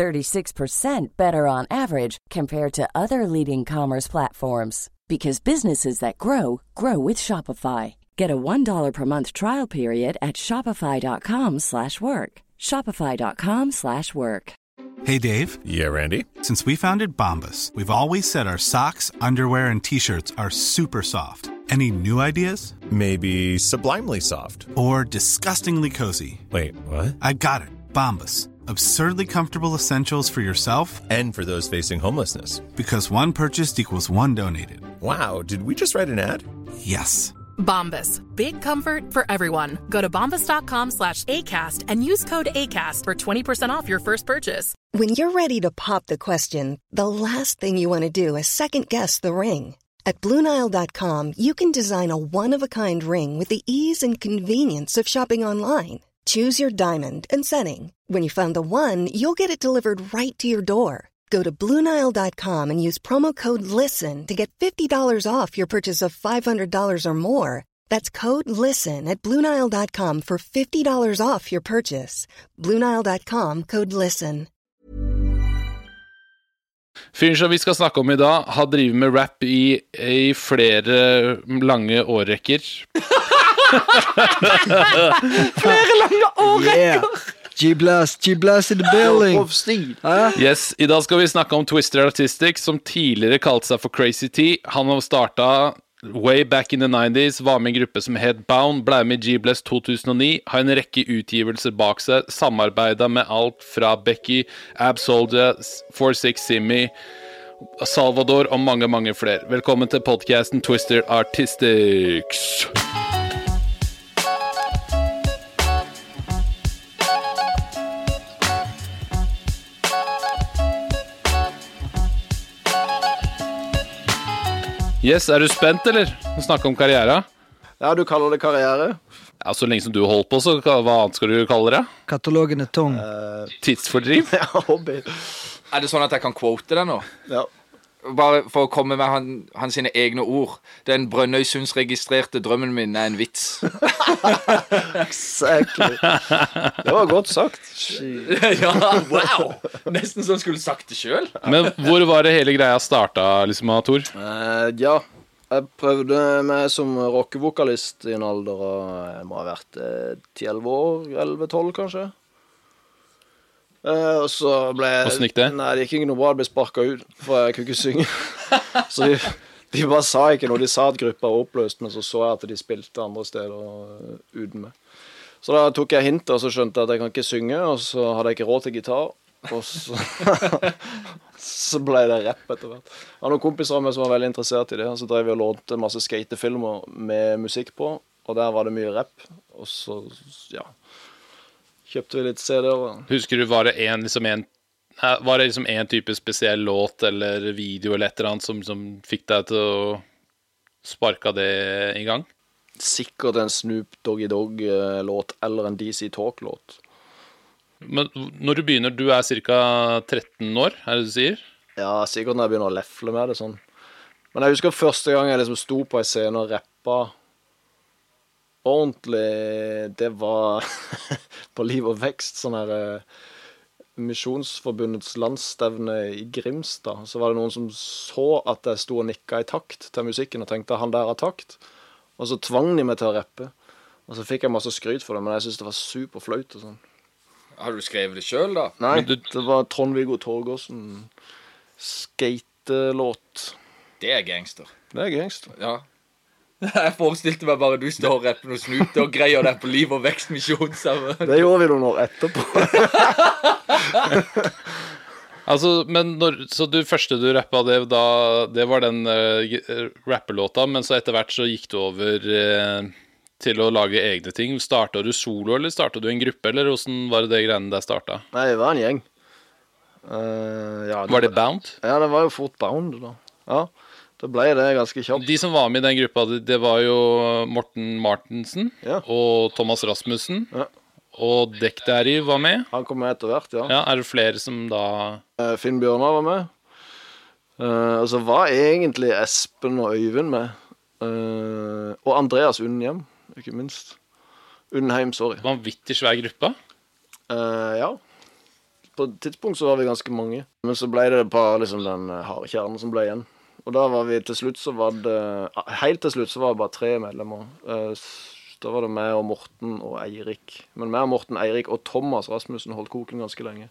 36% better on average compared to other leading commerce platforms because businesses that grow grow with Shopify. Get a $1 per month trial period at shopify.com/work. shopify.com/work. Hey Dave. Yeah, Randy. Since we founded Bombus, we've always said our socks, underwear and t-shirts are super soft. Any new ideas? Maybe sublimely soft or disgustingly cozy. Wait, what? I got it. Bombus absurdly comfortable essentials for yourself and for those facing homelessness. Because one purchased equals one donated. Wow, did we just write an ad? Yes. Bombas. Big comfort for everyone. Go to bombas.com slash ACAST and use code ACAST for 20% off your first purchase. When you're ready to pop the question, the last thing you want to do is second guess the ring. At Bluenile.com, you can design a one of a kind ring with the ease and convenience of shopping online. Choose your diamond and setting. When you find the one, you'll get it delivered right to your door. Go to Bluenile.com and use promo code LISTEN to get $50 off your purchase of $500 or more. That's code LISTEN at Bluenile.com for $50 off your purchase. Bluenile.com code LISTEN. Fyren som vi skal snakke om i dag, har drevet med rap i, i flere lange årrekker. Flere lange årrekker! G-Blast, G-Blast in the building! Yes, I dag skal vi snakke om Twister Artistic, som tidligere kalte seg for Crazy T. Han har starta way back in the 90s, var med i en gruppe som het Bound, ble med i G-Blast 2009, har en rekke utgivelser bak seg, samarbeida med alt fra Becky, Ab Soldier, 46 Simmy, Salvador og mange, mange flere. Velkommen til podkasten Twister Artistics. Yes, Er du spent, eller? Å snakke om karriere? Ja, du kaller det karriere? Ja, Så lenge som du holdt på, så hva annet skal du kalle det? Katalogen er tung. Uh, Tidsfordriv? ja, hobby. Er det sånn at jeg kan quote det nå? Ja. Bare for å komme med han, hans egne ord. Den Brønnøysundsregistrerte drømmen min er en vits. exactly. Det var godt sagt. ja, wow! Nesten som skulle sagt det sjøl. Men hvor var det hele greia starta, liksom, Tor? Uh, ja, jeg prøvde meg som rockevokalist i en alder av Jeg må ha vært ti-elleve år. Elleve-tolv, kanskje. Og så ble Åssen gikk det? Nei, det gikk ikke noe bra. Jeg ble sparka ut, for jeg kunne ikke synge. så de, de, bare sa ikke noe. De sa at gruppa var oppløst, men så så jeg at de spilte andre steder uh, uten meg. Så da tok jeg hintet og så skjønte jeg at jeg kan ikke synge, og så hadde jeg ikke råd til gitar. Og så, så ble det rapp etter hvert. Jeg har noen kompiser av meg som var veldig interessert i det. Og så drev vi og lånte masse skatefilmer med musikk på, og der var det mye rapp. Og så, ja kjøpte vi litt CD-er. Husker du, var det en, liksom en var det liksom en type spesiell låt eller video eller et eller annet som, som fikk deg til å sparke det i gang? Sikkert en Snoop Doggy Dogg-låt eller en DC Talk-låt. Men når du begynner, du er ca. 13 år, er det du sier? Ja, sikkert når jeg begynner å lefle med det sånn. Men jeg husker første gang jeg liksom sto på ei scene og rappa ordentlig Det var på Liv og Vekst, sånn her uh, Misjonsforbundets landsstevne i Grimstad. Så var det noen som så at jeg sto og nikka i takt til musikken og tenkte han der har takt. Og så tvang de meg til å rappe. Og så fikk jeg masse skryt for det, men jeg syntes det var superflaut og sånn. Har du skrevet det sjøl, da? Nei, du... det var Trond-Viggo Torgersen. Skatelåt. Det er gangster. Det er gangster. Ja. Jeg forestilte meg bare du står og rapper noe Snoop og greier deg på Liv og Vekst-misjon sammen. Det gjorde vi noen år etterpå. altså, men når, Så du første du rappa, det, da, det var den uh, rappelåta, men så etter hvert så gikk du over uh, til å lage egne ting. Starta du solo, eller starta du en gruppe, eller åssen var det det greiene der starta? Nei, det var en gjeng. Uh, ja, det var det Bound? Ja, det var jo fort Bound, da. Ja, det ble det ganske kjapt. De som var med i den gruppa, det- var jo Morten Martensen Ja. og Thomas Rasmussen. Ja. Og Dekk Derry var med. Han kom med etter hvert, ja. Ja, Er det flere som da Eh, Finn Bjørnar var med. Uh, og så var egentlig Espen og Øyvind med. Uh, og Andreas Unnhjem, ikke minst. Unnheim, sorry. Vanvittig svær gruppe? Uh, ja. På et tidspunkt så var vi ganske mange. Men så ble det bare liksom den harde kjernen som ble igjen. Og da var vi til slutt så var det Helt til slutt så var det bare tre medlemmer. Eh, da var det meg og Morten og Eirik. Men meg og Morten, Eirik og Thomas Rasmussen holdt koken ganske lenge.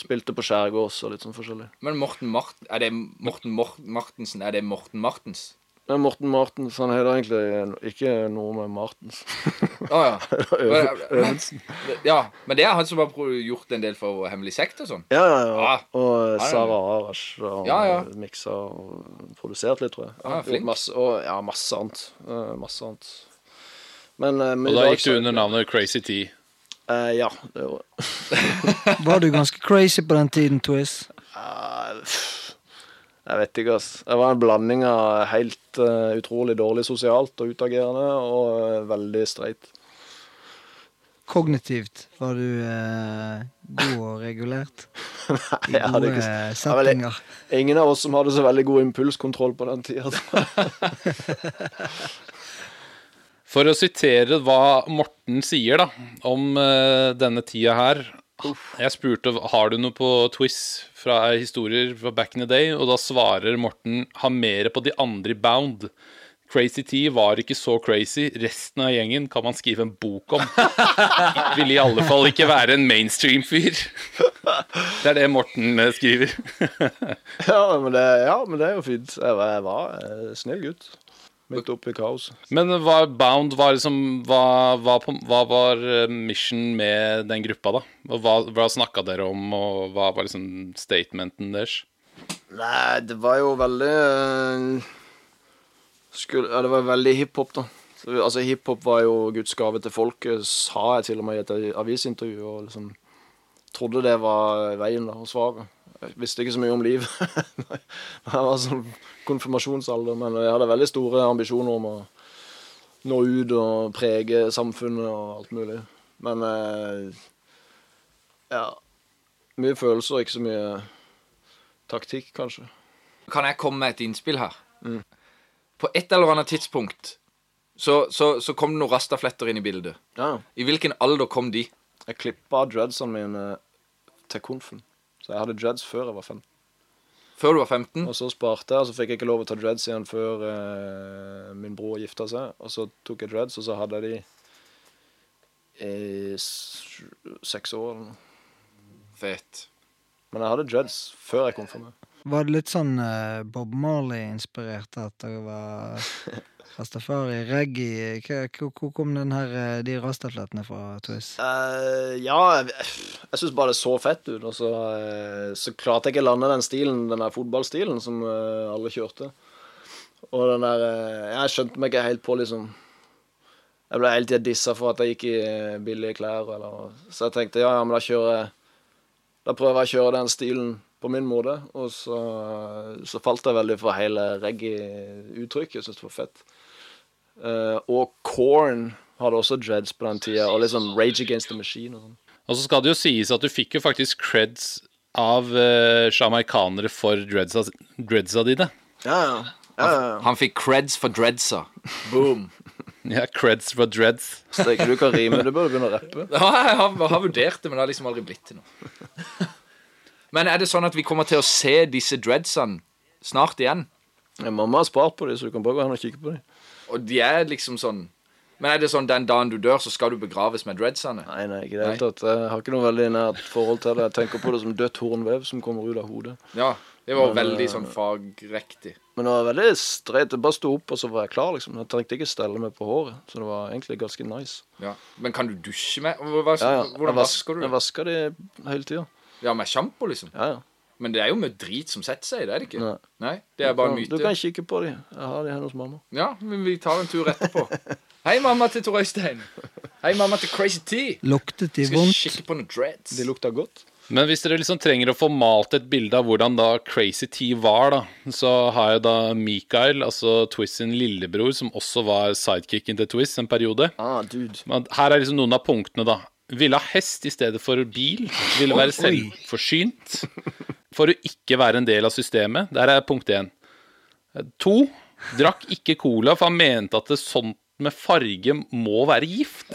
Spilte på skjærgårds og litt sånn forskjellig. Men Morten Mart Er det Morten Mort Martensen? Er det Morten Martens? Men Morten Martens, han heter egentlig ikke noe med Martens. Å ja. Øve- Øvensen. ja. Men det er han som har gjort en del for Hemmelig sekt og sånn? Ja, ja, ja. Ah. Og ja. Sara Arash har Ja, ja. miksa og produsert litt, tror jeg. Ja, flink. Masse, og ja, masse annet. Eh, masse annet. Men, eh, men Og da gikk du under navnet Crazy T. Uh, ja, det gjorde jeg. Var du ganske crazy på den tiden, Twiz? Eh, pff, Jeg vet ikke, ass. Det var en blanding av helt uh, utrolig dårlig sosialt og utagerende, og uh, veldig streit. Kognitivt var du eh, god og regulert i jeg hadde ikke- settinger. Ingen av oss som hadde så veldig god impulskontroll på den tida. For å sitere hva Morten sier da om eh, denne tida her Jeg spurte har du noe på Twiz fra historier fra back in the day, og da svarer Morten ha mer på de andre i Bound. Crazy T var ikke så crazy. Resten av gjengen kan man skrive en bok om. Ville i alle fall ikke være en mainstream-fyr. Det er det Morten eh, skriver. ja, men det, ja, men det er jo fint. Jeg var, jeg var snill gutt. Midt oppi kaos. Men hva Bound var liksom Hva, hva, på, hva var eh, mission med den gruppa, da? Hva, hva snakka dere om, og hva var liksom statementen deres? Nei, det var jo veldig øh, skulle, Ja, det var veldig hiphop, da. Så, altså, hiphop var jo Guds gave til folket, sa jeg til og med i et avisintervju. Og liksom trodde det var veien da, og svaret. Jeg visste ikke så mye om liv. jeg var sånn konfirmasjonsalder, men jeg hadde veldig store ambisjoner om å nå ut og prege samfunnet og alt mulig. Men eh, ja Mye følelser, ikke så mye taktikk, kanskje. Kan jeg komme med et innspill her? På et eller annet tidspunkt så, så, så kom det noen rastafletter inn i bildet. Ja. I hvilken alder kom de? Jeg klippa dreadsene mine til konfen. Så jeg hadde dreads før jeg var 15. Før du var 15? Og så sparte jeg, og så fikk jeg ikke lov å ta dreads igjen før eh, min bror gifta seg. Og så tok jeg dreads, og så hadde jeg de i seks år eller noe. Fett. Men jeg hadde dreads før jeg konfirmerte. Var det litt sånn uh, Bob Marley-inspirert at det var rastafari, reggae Hvor kom den her, eh, de rastaflettene fra, Twist? Uh, ja, jeg, jeg syns bare det så fett ut. Og så, uh, så klarte jeg ikke lande den stilen, den der fotballstilen som eh, alle kjørte. Og den der eh, Jeg skjønte meg ikke helt på, liksom Jeg ble hele tida dissa for at jeg gikk i eh, billige klær. Eller, så jeg tenkte ja, ja, men da kjører jeg Da prøver jeg å kjøre den stilen på min måte. Og så, så falt jeg veldig for hele reggae-uttrykket. Jeg syntes det var fett. Uh, og Corn hadde også dreads på den tida, og sånn Rage Against the Machine og sånn. Og så skal det jo sies at du fikk jo faktisk creds av uh, jamaicanere for dreadsa, dreadsa dine. Ja, ja. ja, ja, ja. Han fikk creds for dreadsa. Boom. Ja, creds for dreads. Så du kan rime, du burde begynne å rappe. Ja, jeg har, har vurdert det, men det har liksom aldri blitt til noe. Men er det sånn at vi kommer til å se disse dreadsene snart igjen? Ja, mamma har spart på dem, så du kan bare gå hen og kikke på dem. Og de er liksom sånn Men er det sånn den dagen du dør, så skal du begraves med dreadsene? Nei, nei, ikke i det hele tatt. Jeg har ikke noe veldig nært forhold til det. Jeg tenker på det som dødt hornvev som kommer ut av hodet. Ja. Det var Men, veldig eh, sånn fagrektig. Men det var veldig streit. Jeg bare sto opp, og så var jeg klar, liksom. Jeg trengte ikke stelle meg på håret, så det var egentlig ganske nice. Ja. Men kan du dusje med Hva, Ja, ja. Hvordan vasker du Jeg det? vasker det hele tida. Ja, med sjampo, liksom? Ja, ja. Men det er jo med drit som setter seg, det er det ikke? Nei. Nei, det er bare en Du kan kikke på dem. Jeg har de her hos mamma. Ja, men vi tar en tur etterpå. Hei, mamma til Tor Øystein. Hei, mamma til Crazy T. Luktet de Skal vondt? kikke på noen dreads. De lukter godt. Men hvis dere liksom trenger å få malt et bilde av hvordan da Crazy T var, da, så har jeg da Mikael, altså Twist sin lillebror, som også var sidekicken til Twist en periode. Ah, dude. Men her er liksom noen av punktene, da. Ville ha hest i stedet for bil. Ville være selvforsynt. For å ikke være en del av systemet. Der er punkt én. To. Drakk ikke cola, for han mente at det sånt med farge må være gift.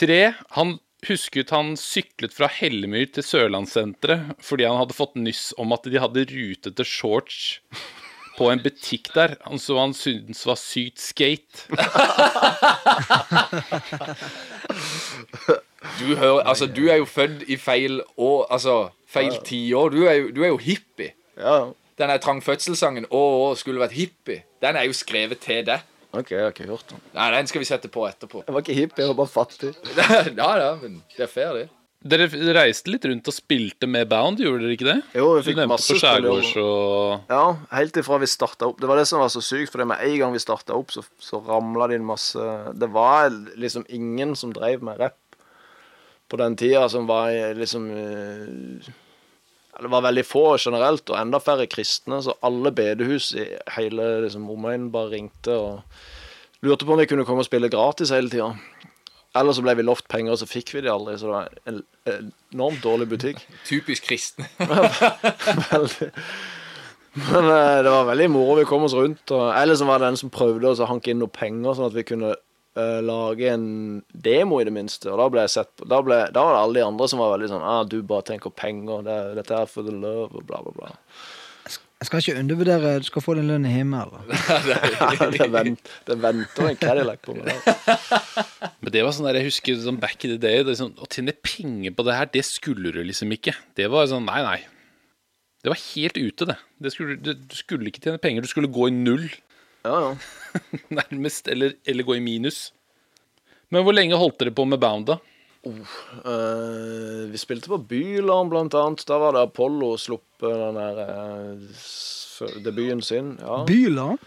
Tre. Han husket han syklet fra Hellemyr til Sørlandssenteret fordi han hadde fått nyss om at de hadde rutete shorts på en butikk der, han så han syntes var sykt skate. Du, hører, altså, du er jo født i feil år, altså feil tiår. Du, er jo- du er jo hippie. Ja, Den der trangfødselssangen 'Å, å, skulle vært hippie', den er jo skrevet til deg. OK, jeg har ikke hørt den. Nei, den skal vi sette på etterpå. Jeg var ikke hippie, jeg var bare fattig. ja, ja, men det er fair, det. Dere reiste litt rundt og spilte med Bound, gjorde dere ikke det? Jo, vi fikk masse Skjærgårds og Ja, helt ifra vi starta opp. Det var det som var så sykt, for med en gang vi starta opp, så, så ramla det inn masse Det var liksom ingen som drev med rapp på den tida, som var liksom eh, Det var veldig få generelt, og enda færre kristne, så alle bedehus i hele liksom, omegnen bare ringte og lurte på om vi kunne komme og spille gratis hele tida. Eller så ble vi lovt penger, og så fikk vi de aldri. Så det var en en enormt dårlig butikk. Typisk kristne. Veldig. Men eh, det var veldig moro. Vi kom oss rundt. Og, eller så var det den som prøvde å hanke inn noe penger, sånn at vi kunne uh, lage en demo, i det minste. Og da ble jeg sett på da, ble, da var det alle de andre som var veldig sånn ah, 'Du bare tenker penger. Det, dette er for the love', og bla, bla, bla. Jeg skal ikke undervurdere Du skal få din lønn i himmelen. det, vent, det venter en Cadillac på meg. Men det var sånn der, jeg husker sånn back in the day det sånn, Å tjene penger på det her, det skulle du liksom ikke. Det var sånn Nei, nei. Det var helt ute, det. det skulle, det, du skulle ikke tjene penger. Du skulle gå i null, Ja, ja. nærmest. Eller, eller gå i minus. Men hvor lenge holdt dere på med Bound, da? Eh, vi spilte på Bylarm, blant annet. Da var det Apollo sluppet den der uh, debuten sin. Ja. Byland?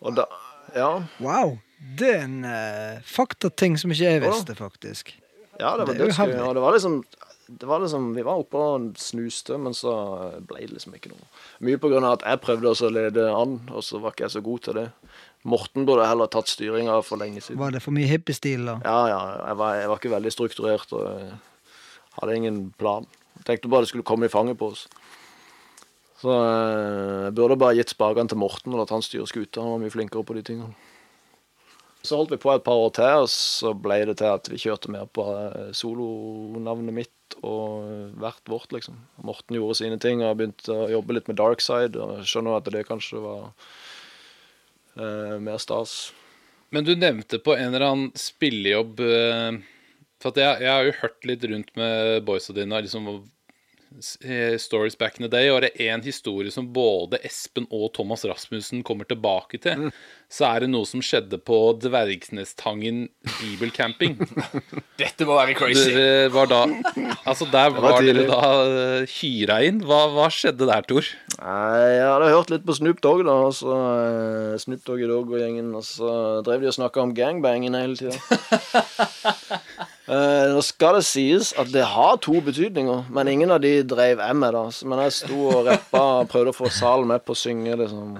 Og da Ja. Wow. Det er en uh, faktating som ikke jeg visste, faktisk. Ja, det var Det dødsgøy. heavy. Det var liksom det var liksom, Vi var oppe og snuste, men så ble det liksom ikke noe. Mye på grunn av at jeg prøvde å lede an, og så var ikke jeg så god til det. Morten burde heller tatt styringa for lenge siden. Var det for mye hippiestil, da? Ja, ja. Jeg var, jeg var ikke veldig strukturert og hadde ingen plan. Jeg tenkte bare det skulle komme i fanget på oss. Så eh, jeg burde bare gitt spakene til Morten og latt han styre skuta. Han var mye flinkere på de tingene. Så holdt vi på et par år til, og så ble det til at vi kjørte mer på eh, solonavnet mitt og eh, hvert vårt, liksom. Morten gjorde sine ting og begynte å jobbe litt med Darkside, og skjønner at det kanskje var mer stas. Men du nevnte på en eller annen spillejobb eh, For at jeg, jeg har jo hørt litt rundt med boysa dine liksom, eh, stories back in the day, og det er en historie som både Espen og Thomas Rasmussen kommer tilbake til. Så er det noe som skjedde på Dvergsnestangen bibelcamping. Dette må være crazy. Dere var da Altså, der var var dere da eh, hyra inn. Hva, hva skjedde der, Tor? Jeg hadde hørt litt på Snoop Dogg, da. Og så eh, Snoop Dogg i Dogg-gjengen. Og så drev de og snakka om gangbangen hele tida. Eh, nå skal det sies at det har to betydninger, men ingen av de drev jeg med. da Men jeg sto og rappa og prøvde å få salen med på å synge liksom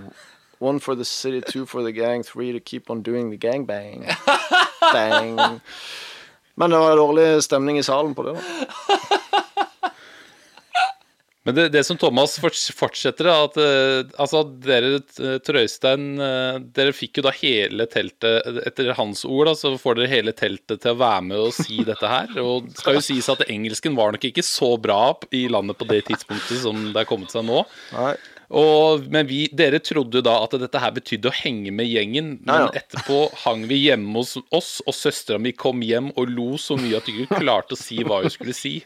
One for the city, two for the gang, three to keep on doing the gangbang. Bang. Men det var dårlig stemning i salen på det. da Men det, det som Thomas fortsetter, er at eh, altså, dere, eh, Trøystein, eh, dere fikk jo da hele teltet Etter hans ord da, så får dere hele teltet til å være med og si dette her. Og det skal jo sies at engelsken var nok ikke så bra i landet på det tidspunktet som det er kommet seg nå. Nei. Og, men vi, dere trodde da at dette her betydde å henge med gjengen. Men Ja, ja. etterpå hang vi hjemme hos oss, og søstera mi kom hjem og lo så mye at hun ikke klarte å si hva hun skulle si.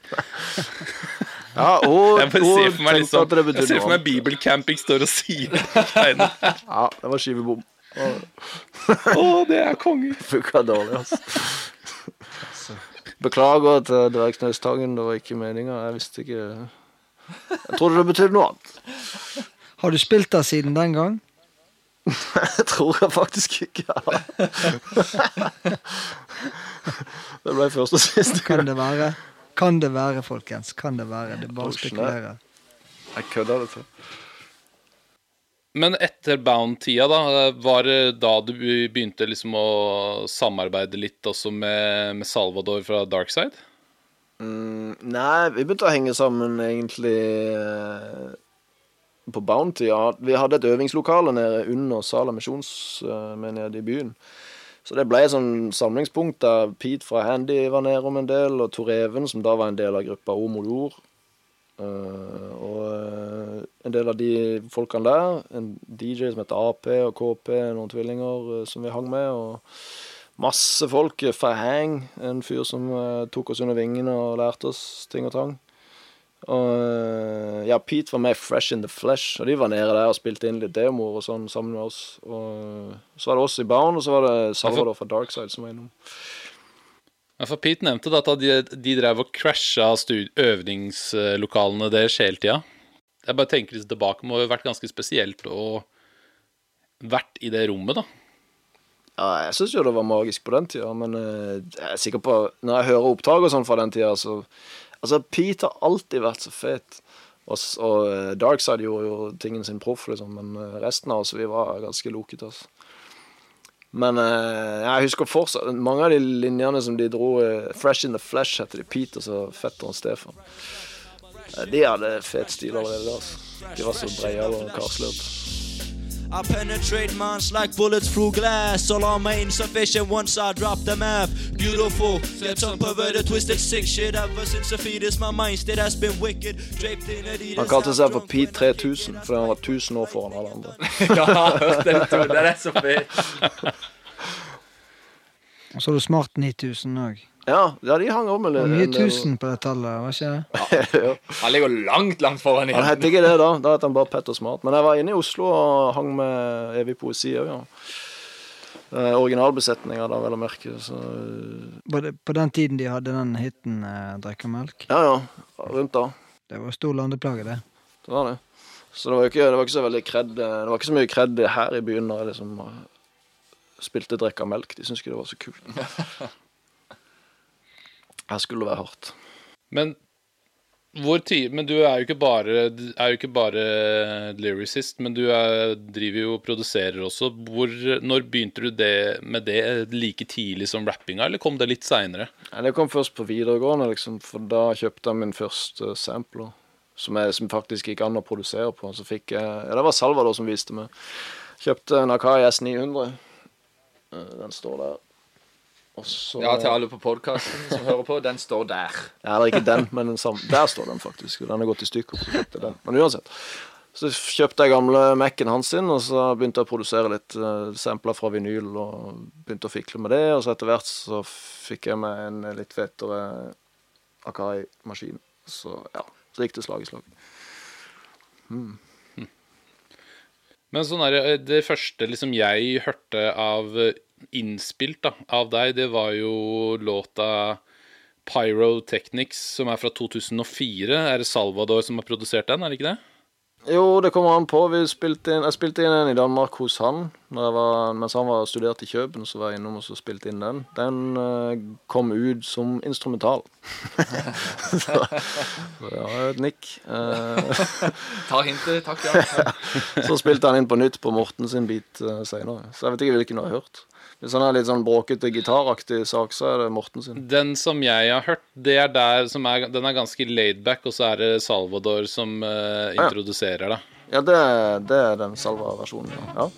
Ja, og, Jeg ser for meg liksom Jeg ser for meg bibelcamping står og sier det. Ja, det var skivebom. Å, det er konge. Funka dårlig, altså. Beklager at Dvergsnestangen, det var ikke meninga. Jeg visste ikke Jeg trodde det betydde noe annet. Har du spilt der siden den gang? jeg tror jeg faktisk ikke. Ja. det ble først og siste. Kan det være? Kan det være, folkens? Kan det være? Det er bare å spekulere. Jeg kødder det til. Men etter Bound-tida, da, var det da du begynte liksom å samarbeide litt også med, med Salvador fra Darkside? Mm, nei, vi begynte å henge sammen egentlig eh, på Bounty. Ja. Vi hadde et øvingslokale nede under Sala misjonsmenighet i byen. Så det ble et sånn samlingspunkt der Pete fra Handy var nede om en del, og Tor Even, som da var en del av gruppa Ord mot ord. Eh, og eh, en del av de folkene der, en DJ som heter AP og KP, noen tvillinger eh, som vi hang med. og Masse folk. Fahang, en fyr som eh, tok oss under vingene og lærte oss ting og tang. Og eh, ja, Pete var med Fresh in the Flesh, og de var nede der og spilte inn litt demoer og sånn sammen med oss. Og så var det oss i Bound, og så var det Salvador fra Darkside som var innom. Ja, for Pete nevnte da at de, de drev og crasha øvingslokalene deres hele tida. Jeg bare tenker litt tilbake, må jo ha vært ganske spesielt å vært i det rommet, da. Ja, jeg syns jo det var magisk på den tida, men eh, jeg er sikker på Når jeg hører opptak og sånn fra den tida, så Altså, Pete har alltid vært så fet. Og, og eh, Darkside gjorde jo tingen sin proff, liksom, men eh, resten av oss, vi var ganske lokete, altså. Men eh, jeg husker fortsatt mange av de linjene som de dro Fresh in the Flesh heter de Pete og så fetteren Stefan. De hadde fet stil allerede. Altså. De var så breiale og karsløpe. I penetrate minds like bullets through glass. All on my insufficient once I drop the map. Beautiful, get on perverted, twisted, sick shit. Ever since the fetus, my mind state has been wicked. Draped in Adidas. Han kalte seg for Pete 3000 fordi han var 1000 år foran alle andre. ja, den. to. Den er så fet. Og så har du Smart 9000 òg. Ja, ja de hang om en var mye tusen på det tallet, var ikke det? ja. Han ligger langt, langt foran Han igjen. het ikke det da. Da het han bare Petter Smart. Men jeg var inne i Oslo og hang med Evig poesi òg, ja. Eh, Originalbesetninga, da, vel å merke. Så Var det på den tiden de hadde den hiten eh, 'Drikke melk'? ja, ja. Rundt da. Det var stor landeplage, det. Det var det. Så det var ikke, det var ikke så veldig kred Det var ikke så mye kred her i byen når jeg liksom eh, spilte Drekka melk. De syntes ikke det var så kult. Her skulle det være hardt. Men men du er jo ikke bare, jo ikke bare lyricist, men du er, driver jo og produserer også. Hvor, når begynte du det, med det like tidlig som rappinga, eller kom det litt seinere? Ja, Det kom først på videregående, liksom, for da kjøpte jeg min første sampler. Som, jeg, som faktisk gikk an å produsere på. Så fikk jeg Ja, det var Salvador som viste meg. Kjøpte en Akai S900. Eh, Den står der. Og så Ja, til alle på podkasten som hører på, den står der. Ja, eller ikke den, men den samme. Der står den faktisk. og Den er gått i stykker. Så den. Men uansett. Så kjøpte jeg gamle Mac-en hans sin, og så begynte jeg å produsere litt uh, sampler fra vinyl. Og begynte å fikle med det. Og så etter hvert så fikk jeg meg en litt fetere Akai-maskin. Så ja, så gikk det slag i slag. Men sånn er det, det første liksom jeg hørte av eh, innspilt da, av deg, det var jo låta Pyrotechnics, som er fra 2004. Er det Salvador som har produsert den, er det ikke det? Jo, det kommer an på. Vi spilte inn, jeg spilte inn en i Danmark hos han. Når jeg var, mens han var studert i Kjøben, så var jeg innom og så spilte inn den. Den uh, kom ut som instrumental. så, det var jo et nikk. Eh, Ta hintet, takk, ja. så spilte han inn på nytt på Morten sin bit uh, seinere. Så jeg vet ikke hvilken du har hørt. Hvis han er litt sånn bråkete gitaraktig sak, så er det Morten sin. Den som jeg har hørt, det er der som er, den er ganske laidback, og så er det Salvador som uh, introduserer det. Ja, det, det er den Salva-versjonen. Ja. ja,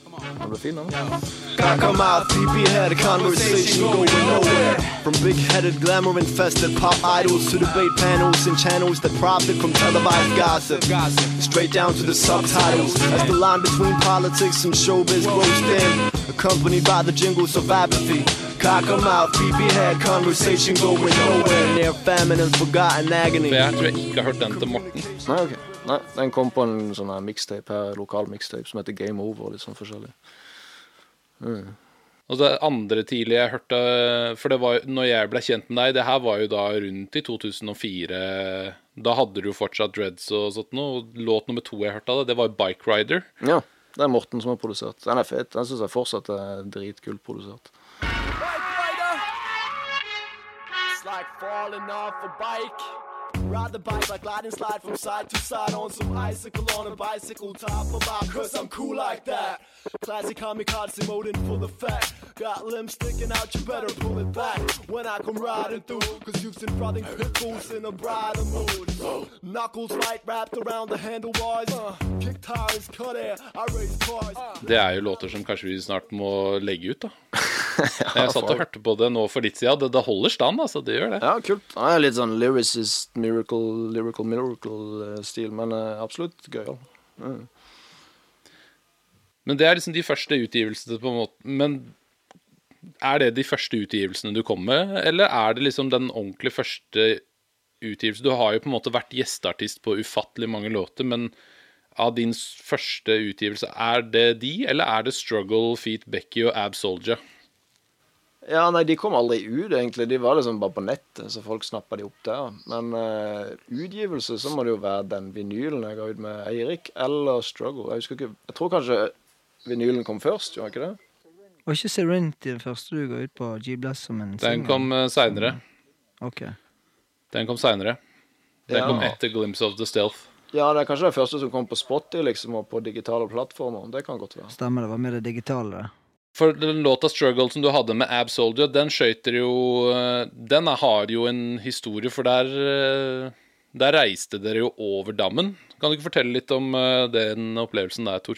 den ble fin, den. Cock 'em out, PP head conversation going nowhere. From big-headed, glamour-infested pop idols to debate panels and channels that profit from televised gossip. Straight down to the subtitles as the line between politics and showbiz grows thin, accompanied by the jingles of apathy. Cock 'em out, PP head conversation going nowhere. Near famine and forgotten agony. For jeg tror jeg ikke har hørt den til Morten. Nei, ok. Nei, Den kom på en sånn her mixtape her, lokal mixtape som heter Game Over. Litt sånn forskjellig. Og det andre tidlig jeg hørte For det var når jeg ble kjent med deg, det her var jo da rundt i 2004. Da hadde du fortsatt dreads og sånt noe. Og låt nummer to jeg hørte av det, det var Bike Rider. Ja, Det er Morten som har produsert. Den er fet. Den syns jeg fortsatt er dritkult produsert. Bike rider. It's like falling off a bike. Ride the bike like gliding slide from side to side on some icicle on a bicycle top of my cause I'm cool like that. Classic kamikaze mode in full effect. Got limbs sticking out, you better pull it back when I come riding through. Cause you've seen frothing pitbulls in a brighter mood. Knuckles light wrapped around the handlebars. Kick tires, cut air, I raise cars. Det er jo låter som kanskje vi snart må legge ut, da. Jeg satt og hørte på det nå for litt siden. Det, det holder stand, altså. Det gjør det. Ja, kult. Er litt sånn lyricist, miracle, lyrical miracle-stil, men eh, absolutt gøyal. Mm. Men det er liksom de første utgivelsene, på en måte. Men er det de første utgivelsene du kom med, eller er det liksom den ordentlig første utgivelsen? Du har jo på en måte vært gjesteartist på ufattelig mange låter, men av din første utgivelse, er det de, eller er det Struggle, Feet Becky og Ab Soldier? Ja, nei, de kom aldri ut, egentlig. De var liksom bare på nettet, så folk snappa de opp der. Men uh, utgivelse, så må det jo være den vinylen jeg ga ut med Eirik, eller Struggle. Jeg husker ikke Jeg tror kanskje vinylen kom først, gjorde ikke det? Var ikke Serenity den første du ga ut på G-Bless som en Den kom uh, seinere. Ok. Den kom seinere. Den Ja. kom etter Glimpse of the Stealth. Ja, det er kanskje det første som kom på Spotty, liksom, og på digitale plattformer. Det kan godt være. Stemmer, det var med det digitale. For den låta 'Struggle' som du hadde med Ab Soldier, den skøyter jo eh, Den har jo en historie, for der eh, Der reiste dere jo over dammen. Kan du ikke fortelle litt om eh, den opplevelsen der, Tor?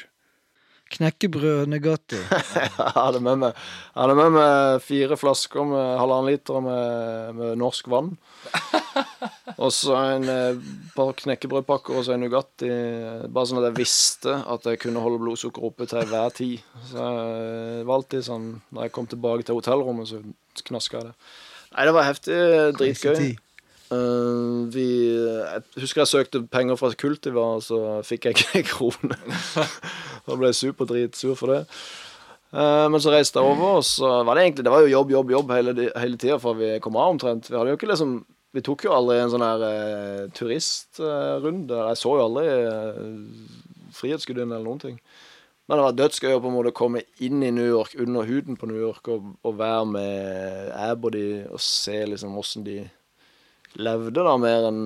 Knekkebrød Nugatti. Jeg hadde med meg, hadde med meg fire flasker med halvannen liter med, med norsk vann. Og så en eh, par knekkebrødpakker og så en Nugatti. Bare sånn at jeg visste at jeg kunne holde blodsukkeret oppe til hver tid. Så jeg var alltid sånn Når jeg kom tilbake til hotellrommet, så knaska jeg det. Nei, det var heftig. Dritgøy. Eh, vi, jeg husker jeg søkte penger fra Kultiva, og så fikk jeg ikke en krone. da ble jeg superdritsur for det. Uh, men så reiste jeg over, og så var det egentlig Det var jo jobb, jobb, jobb hele, hele tida fra vi kom av, omtrent. Vi hadde jo ikke liksom Vi tok jo aldri en sånn her eh, turistrunde. jeg så jo aldri eh, Frihetsgudinnen eller noen ting. Men det var dødsgøy å på en måte komme inn i New York, under huden på New York, og, og være med Abody og se liksom åssen de levde, da, mer enn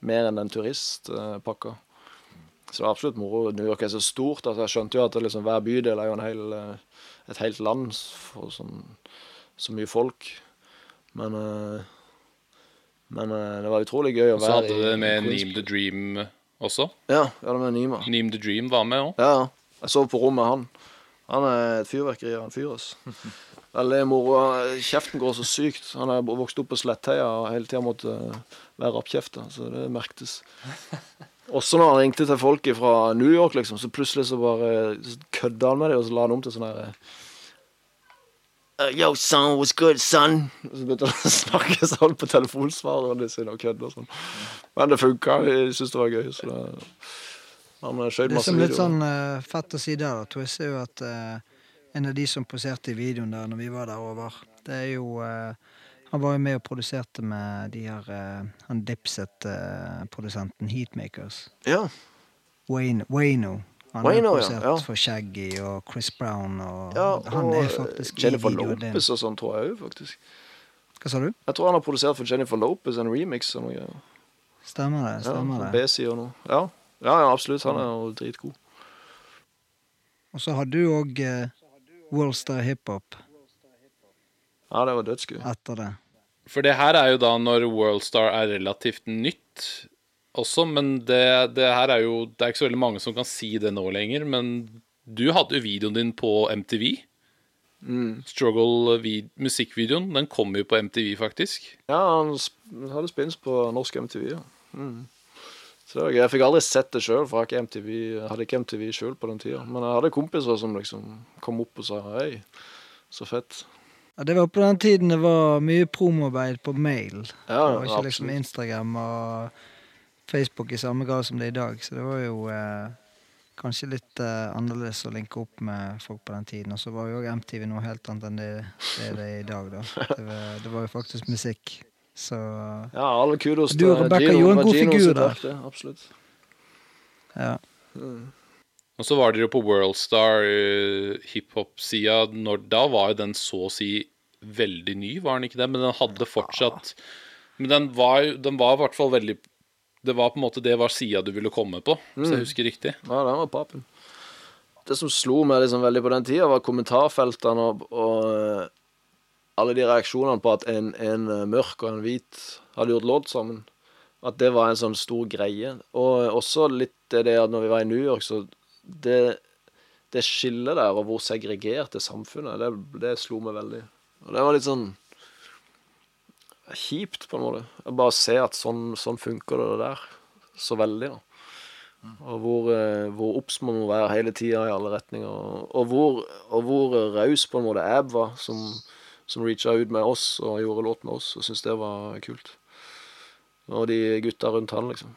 mer enn den turistpakka. Så det var absolutt moro. New York er så stort at jeg skjønte jo at liksom, hver bydel er jo en hel, eh, et helt land for sånn, så mye folk. Men, eh, men eh, det var utrolig gøy å være Og så hadde du det med. Neem the Dream også. Ja, jeg hadde med Neema. Neem the Dream var med òg. Ja. Jeg sov på rommet med han. Han er et fyrverkeri av en fyr, ass. Veldig moro. Kjeften går så sykt. Han har vokst opp på Slettheia og hele tida måtte være rappkjefta, så det merktes. Også når han ringte til folk fra New York, liksom, så plutselig så bare så kødda han med dem, og så la han om til sånn her uh, Yo, son, what's good, son? Og så begynte han å snakke sånn på telefonsvarerne sine og kødde og sånn. Men det funka. Jeg syntes det var gøy. Så det, han skjøt masse videoer. Det som litt sånn uh, fett å si der, da, Twist, er jo at eh, en av de som poserte i videoen der når vi var der over, det er jo eh, Han var jo med og produserte med de her eh, Han Dipset-produsenten Heatmakers. Ja. Wayne, Wayno. Han har produsert ja. for Shaggy og Chris Brown og Ja, Han og er faktisk Jennifer i videoen din. Lopez og sånn, tror jeg òg, faktisk. Hva sa du? Jeg tror han har produsert for Jennifer Lopez en remix og noe. Stemmer det. Stemmer ja, det. Og noe. Ja. ja, ja, absolutt. Han er jo dritgod. Og så har du òg eh, Worldstar Hiphop Ja, det var dødsgøy. etter det. For det her er jo da når Worldstar er relativt nytt også, men det, det her er jo Det er ikke så veldig mange som kan si det nå lenger, men du hadde jo videoen din på MTV. Mm. Struggle-musikkvideoen. Den kom jo på MTV, faktisk. Ja, han hadde spins på norsk MTV, ja. Mm. Så. Jeg fikk aldri sett det sjøl, for jeg, MTV, jeg hadde ikke MTV sjøl på den tida. Men jeg hadde kompiser som liksom kom opp og sa hei, så fett. Ja, det var på den tiden det var mye promoarbeid på mail. Ja, det var ikke liksom. Instagram og Facebook i samme grad som det er i dag. Så det var jo eh, kanskje litt eh, annerledes å linke opp med folk på den tiden. Og så var jo òg MTV noe helt annet enn det det er det i dag, da. Det var, det var jo faktisk musikk. Så Ja, alle kudos Du og Rebecca gjorde en god figur der. Absolutt. ja. Og så var dere jo på Worldstar uh, hiphop-sida Da var jo den så å si veldig ny, var den ikke det? Men den hadde fortsatt Men den var Den var i hvert fall veldig Det var på en måte det var sida du ville komme på, hvis jeg husker riktig. Ja, den var papen. Det som slo meg liksom veldig på den tida, var kommentarfeltene og, og eh, alle de reaksjonene på at en, en eh, mørk og en hvit hadde gjort låt sammen. At det var en sånn stor greie. Og også litt det, at når vi var i New York, så det, det skillet der, og hvor segregert det samfunnet det, det slo meg veldig. Og det var litt sånn kjipt, på en måte. Å bare se at sånn, sånn funker det der så veldig. da. Og hvor, eh, hvor obs man må være hele tida i alle retninger. Og hvor, og hvor raus på en måte Ab var, som, som reacha ut med oss og gjorde låt med oss, og syntes det var kult. Og de gutta rundt han, liksom.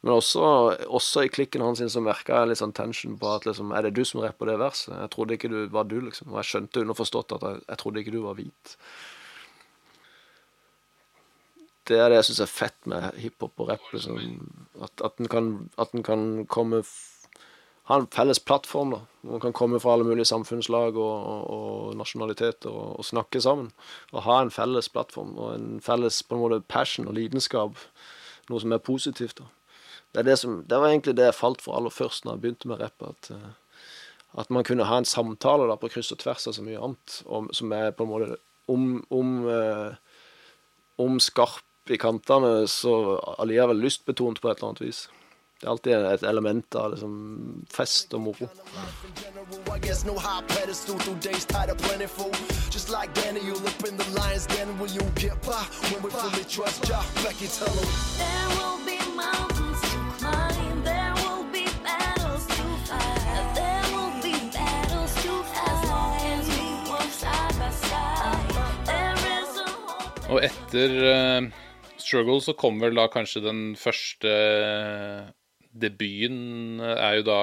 Men også, også i klikken hans så merka jeg litt sånn tension på at liksom, er det du som rapper det verset? Jeg trodde ikke du var du, liksom. Og jeg skjønte underforstått at jeg, jeg trodde ikke du var hvit. Det er det jeg syns er fett med hiphop og rapp. Liksom. At, at, den kan, at den kan komme Ha en felles plattform. da Man kan komme fra alle mulige samfunnslag og, og, og nasjonaliteter og, og, snakke sammen. Og ha en felles plattform og en felles på en måte passion og lidenskap. Noe som er positivt. da det, det, som, det var egentlig det jeg falt for aller først når jeg begynte med rapp. At, eh, at man kunne ha en samtale da på kryss og tvers av så mye annet om, som er på en måte om, om, eh, om skarp i kantene, så allikevel lystbetont på et eller annet vis. Det er alltid et element av liksom, fest og moro. Og etter uh, Struggle så kom vel da kanskje den første eh, debuten er jo da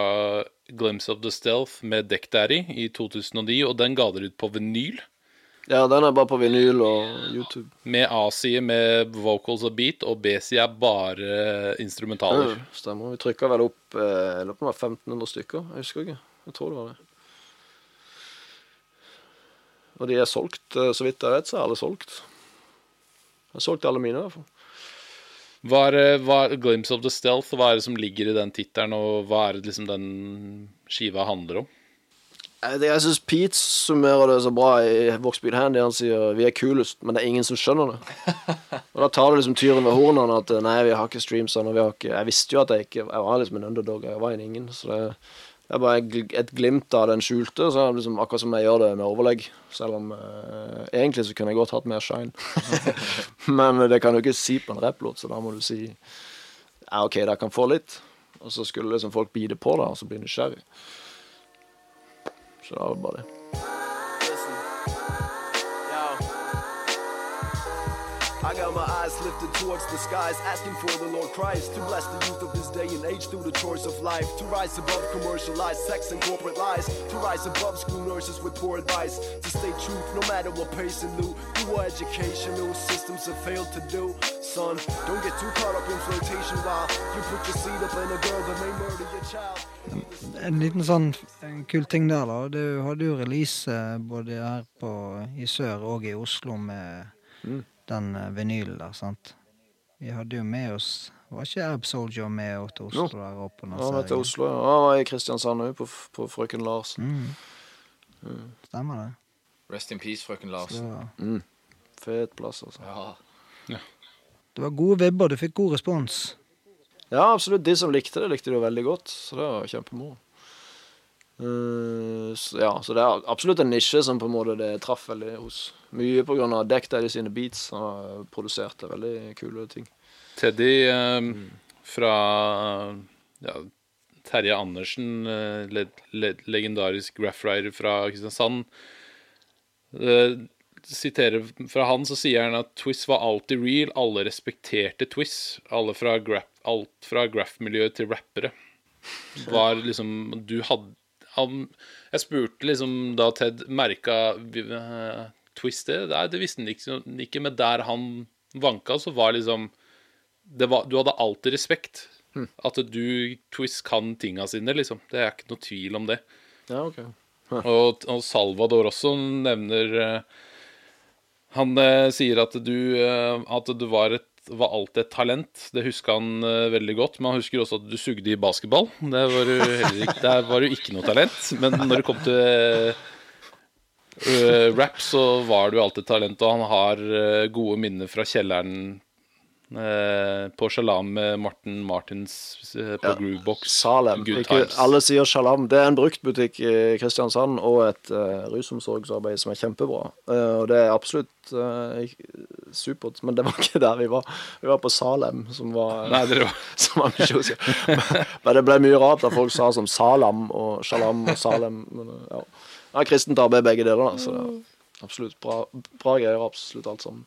Glimpse of the Stealth med Deck Daddy i 2009, og den ga dere ut på vinyl. Ja, den er bare på vinyl og YouTube. Med A-side med vocals og beat, og B-side er bare instrumentaler. Ja, stemmer. Vi trykka vel opp eh, det var 1500 stykker. Jeg husker ikke. Jeg tror det var det. Og de er solgt, eh, så vidt jeg vet, så er alle solgt. Jeg har solgt alle mine, i hvert fall. Hva er, hva er Glimpse of the Stealth? Hva er det som ligger i den tittelen, og hva er det liksom den skiva handler om? Jeg, jeg syns Pete summerer det så bra i Voxbeat Handy. Han sier 'vi er kulest, men det er ingen som skjønner det'. Og da tar det liksom tyren ved hornene at nei, vi har ikke streams', og vi har ikke Jeg visste jo at jeg ikke Jeg var liksom en underdog, jeg var en ingen. Så det, det er bare et glimt av den skjulte, så det liksom akkurat som jeg gjør det med overlegg. Selv om eh, egentlig så kunne jeg godt hatt mer shine. men det kan du ikke si på en rapplåt, så da må du si ja, OK, dere kan få litt. Og så skulle liksom folk bite på det, og så bli nysgjerrig. Så da var det bare det. I got my eyes lifted towards the skies, asking for the Lord Christ to bless the youth of this day and age through the choice of life, to rise above commercialized sex and corporate lies, to rise above school nurses with poor advice, to stay truth no matter what pace and loot, do what educational systems have failed to do. Son, don't get too caught up in flirtation while you put your seed up in a girl that may murder your child. En liten sånn en kul ting der, da. Du hadde jo release eh, både her på, i sør og i Oslo med den eh, vinylen der, sant. Vi hadde jo med oss Var ikke Ab Soldier med oss til Oslo Jo. der oppe? Ja, han var til Oslo, ja. Han var i Kristiansand òg, på, på Frøken Larsen. Mm. Stemmer det. Rest in peace, frøken Larsen. Så, Mm. Fet plass, altså. Ja. det var gode vibber, du fikk god respons. Ja, absolutt. De som likte det, likte det jo veldig godt. Så det var kjempemoro. Eh, så, ja, så det er absolutt en nisje som på en måte det traff veldig hos. Mye av Deck Daddy sine beats. Han produserte veldig kule ting. Teddy eh, fra ja, Terje Andersen, eh, le le legendarisk graffwriter fra Kristiansand. Eh, siterer fra han, så sier han at Twist var alltid real. Alle respekterte Twist. Alt fra graff-miljøet til rappere. Var liksom Du hadde han, Jeg spurte liksom da Ted merka uh, Twiss det? Nei, det visste han ikke, ikke. Men der han vanka, så var liksom det var, Du hadde alltid respekt At du, Twist, kan tinga sine, liksom. Det er ikke noe tvil om det. Ja, ok. Og, og Salvador også nevner uh, Han eh, sier at du eh, At du var, et, var alltid et talent. Det huska han uh, veldig godt. Men han husker også at du sugde i basketball. Det var du ikke, der var du ikke noe talent. Men når det kom til eh, rap, så var du alltid et talent. Og han har uh, gode minner fra kjelleren på Shalam med Martin Martins på på Groovebox. Salem. Ikke, alle sier Shalam. Det er en bruktbutikk i Kristiansand og et uh, rusomsorgsarbeid som er kjempebra. Uh, og det er absolutt uh, supert. Men det var ikke der vi var. Vi var på Salem, som var, Nei, det var som var men, men det ble mye rart da folk sa som Salam og Shalam og Salem. Men, eh, ja. ja, kristent arbeid begge deler, da. Så det er absolutt bra, bra greier, absolutt alt sammen.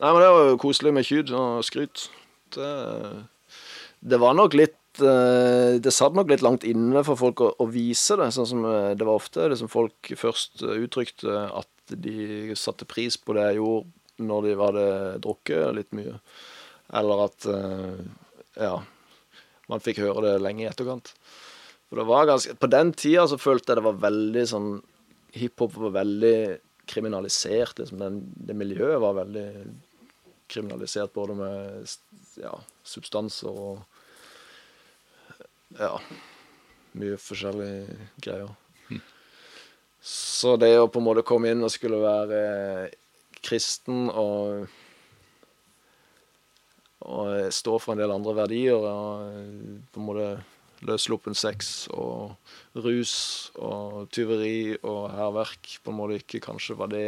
Nei, men det var jo koselig med kyd og skryt. Det, det var nok litt eh, Det satt nok litt langt inne for folk å, å vise det. Sånn som eh, det var ofte det som folk først uttrykte at de satte pris på det jeg gjorde når de hadde drukket litt mye. Eller at eh, Ja. Man fikk høre det lenge i etterkant. For det var ganske På den tida så følte jeg det var veldig sånn Hiphop var veldig kriminalisert. Liksom. Den, det miljøet var veldig kriminalisert, både med ja, substanser og Ja. Mye forskjellige greier. Så det å på en måte komme inn og skulle være kristen og og stå for en del andre verdier. Og på en måte løssluppen sex og rus og tyveri og hærverk på en måte ikke kanskje var det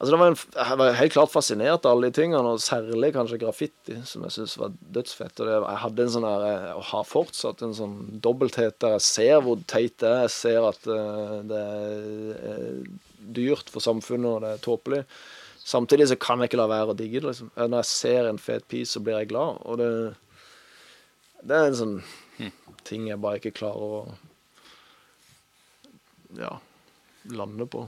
Altså var en, Jeg var helt klart fascinert av alle de tingene, og særlig kanskje graffiti, som jeg syns var dødsfett. Og det, jeg hadde en sånn der, eh, og har fortsatt en sånn dobbelthet der jeg ser hvor teit det er. Jeg ser at eh, det er eh, dyrt for samfunnet, og det er tåpelig. Samtidig så kan jeg ikke la være å digge det. liksom. Når jeg ser en fet piece, så blir jeg glad. Og det, det er en sånn ting jeg bare ikke klarer å ja, lande på.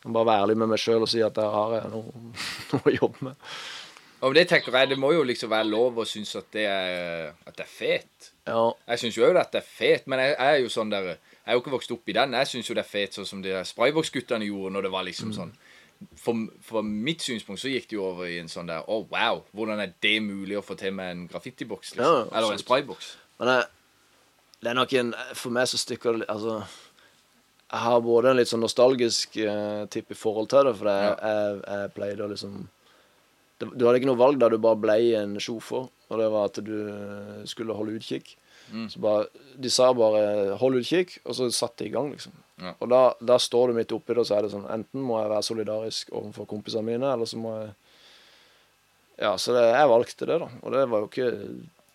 Jeg må bare være ærlig med meg sjøl og si at der har jeg noe, noe å jobbe med. Og det tenker jeg, det må jo liksom være lov å synes at det er, at det er fet. Ja. Jeg syns jo òg at det er fet, men jeg, jeg er jo sånn der Jeg er jo ikke vokst opp i den. Jeg syns jo det er fet sånn som de der Spraybox-guttene gjorde når det var liksom sånn for, for mitt synspunkt så gikk det jo over i en sånn der Å, wow, hvordan er det mulig å få til med en graffitiboks? Liksom? Ja, Eller en sprayboks? Men det, det er nok en For meg så stikker det Altså Jeg har både en litt sånn nostalgisk eh, tipp i forhold til det, for jeg, jeg, jeg pleide å liksom det, Du hadde ikke noe valg da du bare ble en sjåfør, og det var at du skulle holde utkikk. Så bare, De sa bare 'hold utkikk', og så satte de i gang, liksom. Ja. Og da, da står du midt oppi det, og så er det sånn Enten må jeg være solidarisk overfor kompisene mine, eller så må jeg Ja, så det, jeg valgte det, da. Og det var jo ikke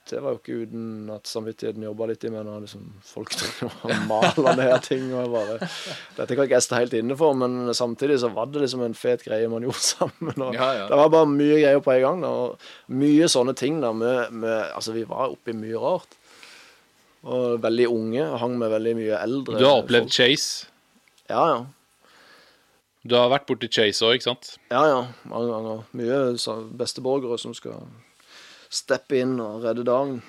det var jo ikke uten at samvittigheten jobba litt i meg når liksom folk maler ned ting. og jeg bare, Dette kan ikke jeg stå helt inne for, men samtidig så var det liksom en fet greie man gjorde sammen. og Ja, ja. Det var bare mye greier på en gang. da, og Mye sånne ting. da, med, med, altså Vi var oppi mye rart. Og veldig unge. Hang med veldig mye eldre. Du har opplevd folk. Chase. Ja, ja. Du har vært borti Chase òg, ikke sant? Ja, ja. Mange ganger. Mye besteborgere som skal steppe inn og redde dagen.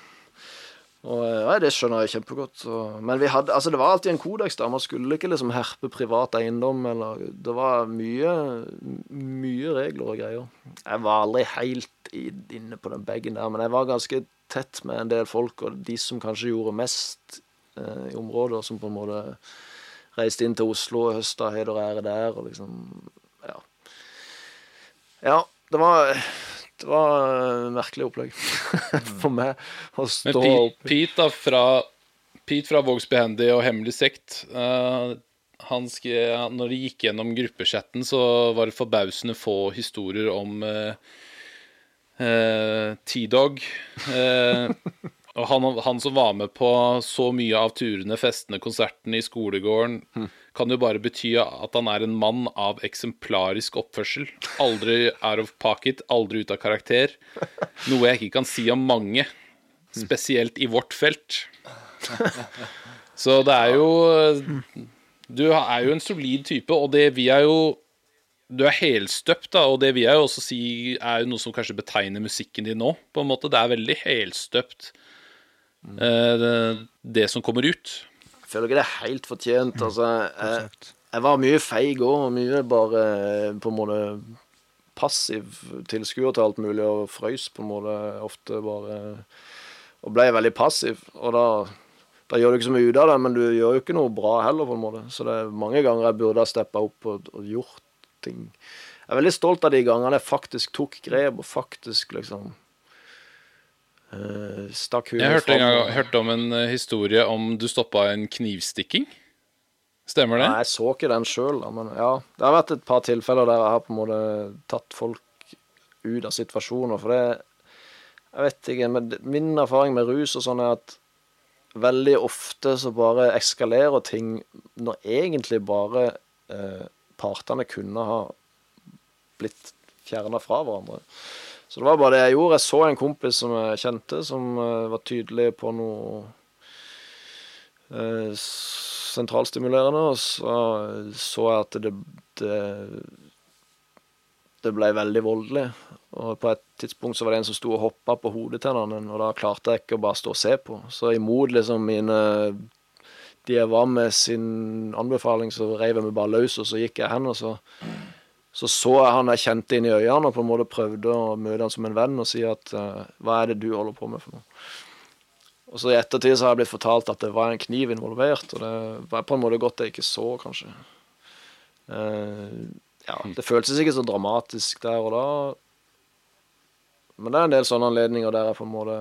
Og nei, Det skjønner jeg kjempegodt. Så. men vi hadde, altså det var alltid en kodeks der. Man skulle ikke liksom herpe privat eiendom. eller Det var mye, mye regler og greier. Jeg var aldri helt inne på den bagen der, men jeg var ganske tett med en del folk, og de som kanskje gjorde mest eh, i områder, som på en måte reiste inn til Oslo og høsta heder og ære der, og liksom Ja. Ja, det var det var et merkelig opplegg for meg å Men Pete, Pete da fra Pete fra Behandy og Hemmelig sekt uh, han skrev, Når de gikk gjennom gruppechatten, så var det forbausende få historier om uh, T-Dog. Eh, og han, han som var med på så mye av turene, festene, konsertene i skolegården, kan jo bare bety at han er en mann av eksemplarisk oppførsel. Aldri out of pocket, aldri ut av karakter. Noe jeg ikke kan si om mange, spesielt i vårt felt. Så det er jo Du er jo en solid type, og det vi er jo Du er helstøpt, da, og det vil jeg jo også si er jo noe som kanskje betegner musikken din nå, på en måte. Det er veldig helstøpt. eh, det som kommer ut. Jeg føler ikke det er helt fortjent. Altså, jeg, jeg var mye feig òg, mye bare eh, på en måte passiv tilskuer til alt mulig, og frøys på en måte ofte bare Og ble veldig passiv. Og da, da gjør du ikke så mye ut av det, men du gjør jo ikke noe bra heller, på en måte. Så det er mange ganger jeg burde ha steppa opp og, og gjort ting. Jeg er veldig stolt av de gangene jeg faktisk tok grep, og faktisk liksom stakk huet Jeg hørte, gang, hørte om en eh, historie om du stoppa en knivstikking. Stemmer det? Nei, jeg så ikke den sjøl, men ja. Det har vært et par tilfeller der jeg har på en måte tatt folk ut av situasjoner. For det Jeg vet ikke, men min erfaring med rus og sånn er at veldig ofte så bare eskalerer ting når egentlig bare eh, partene kunne ha blitt fjerna fra hverandre. Så det var bare det jeg gjorde. Jeg så en kompis som jeg kjente, som eh, var tydelig på noe eh, sentralstimulerende, og så så jeg at det, det det ble veldig voldelig. Og på et tidspunkt så var det en som sto og hoppa på hodet til en og da klarte jeg ikke å bare stå og se på. Så imot liksom mine De jeg var med sin anbefaling, så reiv jeg meg bare løs, og så gikk jeg hen, og så så så jeg han jeg kjente inn i øynene og på en måte prøvde å møte han som en venn og si at eh, hva er det du holder på med for noe? Og så i ettertid så har jeg blitt fortalt at det var en kniv involvert, og det var på en måte godt jeg ikke så, kanskje. Uh, ja, det føltes ikke så dramatisk der og da. Men det er en del sånne anledninger der jeg på en måte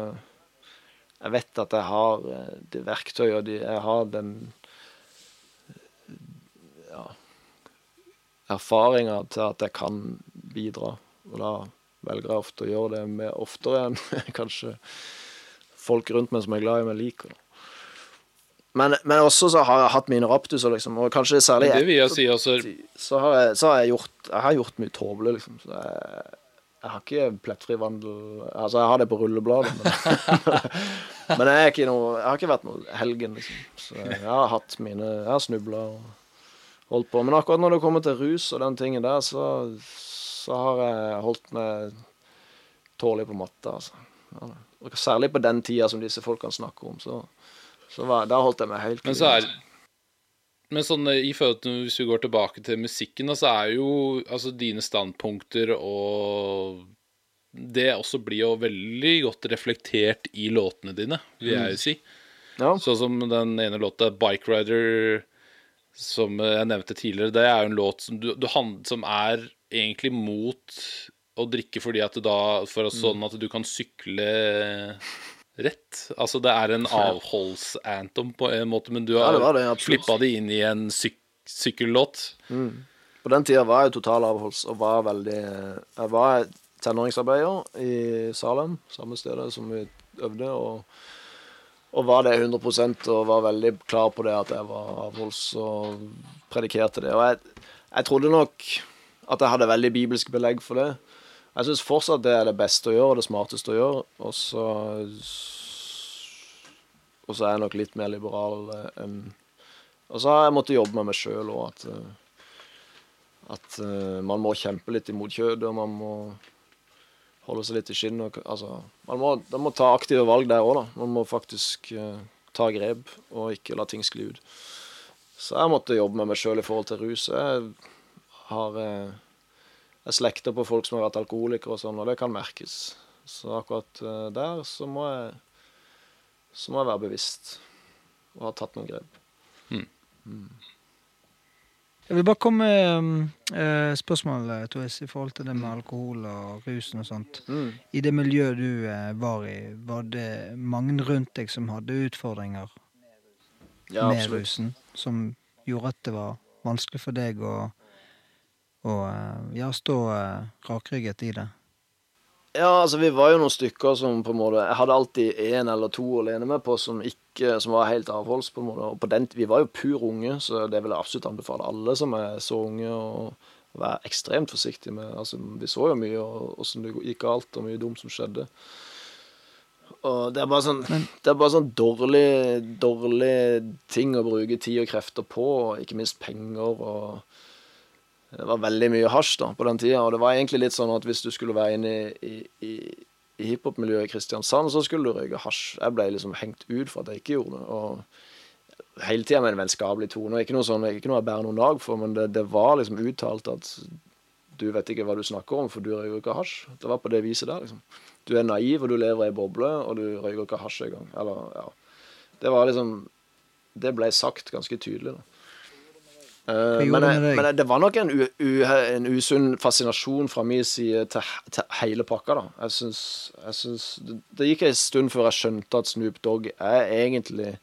Jeg vet at jeg har det verktøyet, og jeg har den erfaringa til at jeg kan bidra. Og da velger jeg ofte å gjøre det mer oftere enn kanskje folk rundt meg som er glad i meg, liker. Men, men også så har jeg hatt mine raptuser, liksom. Og kanskje særlig det vil jeg si altså. så har jeg, så har jeg gjort Jeg har gjort mye tåpelig, liksom. Så jeg, jeg har ikke plettfri vandel Altså, jeg har det på rullebladet, men, men jeg, noe, jeg har ikke vært noe helgen, liksom. Så jeg har hatt mine Jeg har snubla og holdt på. Men akkurat når det kommer til rus og den tingen der, så, så har jeg holdt meg tålelig på matta, altså. Ja. Og særlig på den tida som disse folkene snakker om, så, så var, der holdt jeg meg helt Men så er men sånn eh, i forhold til hvis vi går tilbake til musikken, så så er jo altså dine standpunkter og Det også blir jo veldig godt reflektert i låtene dine, vil jeg jo si. Sånn som den ene låta, 'Bike Rider', som jeg nevnte tidligere, det er jo en låt som, du, du, som er egentlig mot å drikke fordi at du da For at sånn at du kan sykle rett. Altså det er en avholdsantom på en måte, men du Ja, har det det, flippa det inn i en syk sykkellåt. Mm. På den tida var jeg totalavholds og var veldig Jeg var tenåringsarbeider i Salem, samme stedet som vi øvde, og, og var det 100% og var veldig klar på det at jeg var avholds og predikerte det. Og jeg, jeg trodde nok at jeg hadde veldig bibelske belegg for det. Jeg syns fortsatt det er det beste å gjøre, og det smarteste å gjøre. Og så Og så er jeg nok litt mer liberal eh, enn Og så har jeg måttet jobbe med meg sjøl òg, at eh, at eh, man må kjempe litt imot kjødet, og man må holde seg litt i skinnet. Altså, man må, man må ta aktive valg der òg, da. Man må faktisk uh, ta grep og ikke la ting skli ut. Så jeg måtte jobbe med meg sjøl i forhold til rus. Jeg har uh, Jeg slekter på folk som har vært alkoholikere og sånn, og det kan merkes. Så akkurat uh, der så må jeg så må jeg være bevisst og ha tatt noen grep. Mm. Jeg vil bare komme med eh, spørsmål, eh, Toris, i forhold til det med alkohol og rusen og sånt. Mm. I det miljøet du eh, var i, var det mange rundt deg som hadde utfordringer Ja, med absolutt. rusen? Som gjorde at det var vanskelig for deg å, å eh, ja, stå eh, rakrygget i det? Ja, altså vi var jo noen stykker som på en måte Jeg hadde alltid én eller to å lene meg på som ikke Som var helt avholds, på en måte. Og på den, vi var jo pur unge, så det vil jeg absolutt anbefale alle som er så unge, å være ekstremt forsiktig med Altså, vi så jo mye og åssen det gikk galt, og mye dumt som skjedde. Og det er bare sånn Det er bare sånn dårlig, dårlig ting å bruke tid og krefter på, og ikke minst penger og det var veldig mye hasj da, på den tida, og det var egentlig litt sånn at hvis du skulle være inne i, i, i hiphop-miljøet i Kristiansand så skulle du røyke hasj. Jeg ble liksom hengt ut for at jeg ikke gjorde det. Og hele tida med en vennskapelig tone. Ikke noe sånn, ikke noe jeg bærer noen lag for, men det, det var liksom uttalt at du vet ikke hva du snakker om, for du røyker ikke hasj. Det var på det viset der, liksom. Du er naiv, og du lever i ei boble, og du røyker ikke hasj engang. Eller, ja. Det var liksom Det ble sagt ganske tydelig, da. Eh, men, men det var nok en, u, u, en usunn fascinasjon fra min side til, til hele pakka, da. Jeg syns, jeg syns det, det gikk en stund før jeg skjønte at Snoop Dogg er egentlig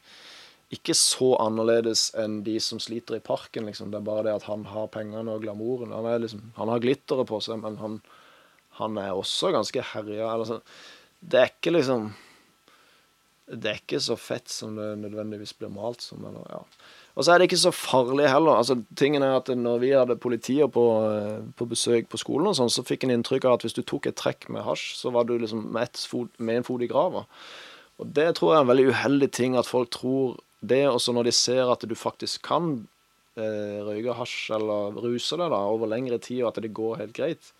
ikke så annerledes enn de som sliter i parken, liksom. Det er bare det at han har pengene og glamouren. Han, liksom, han har glitteret på seg, men han, han er også ganske herja. Eller sånn. Det er ikke liksom Det er ikke så fett som det nødvendigvis blir malt som. Eller, ja. Og så er det ikke så farlig heller. Altså, tingen er at når vi hadde politiet på, eh, på besøk på skolen, og sånn, så fikk en inntrykk av at hvis du tok et trekk med hasj, så var du liksom med, fot, med en fot i grava. Og det tror jeg er en veldig uheldig ting, at folk tror det. Og så når de ser at du faktisk kan eh, røyke hasj eller ruse deg da, over lengre tid, og at det går helt greit,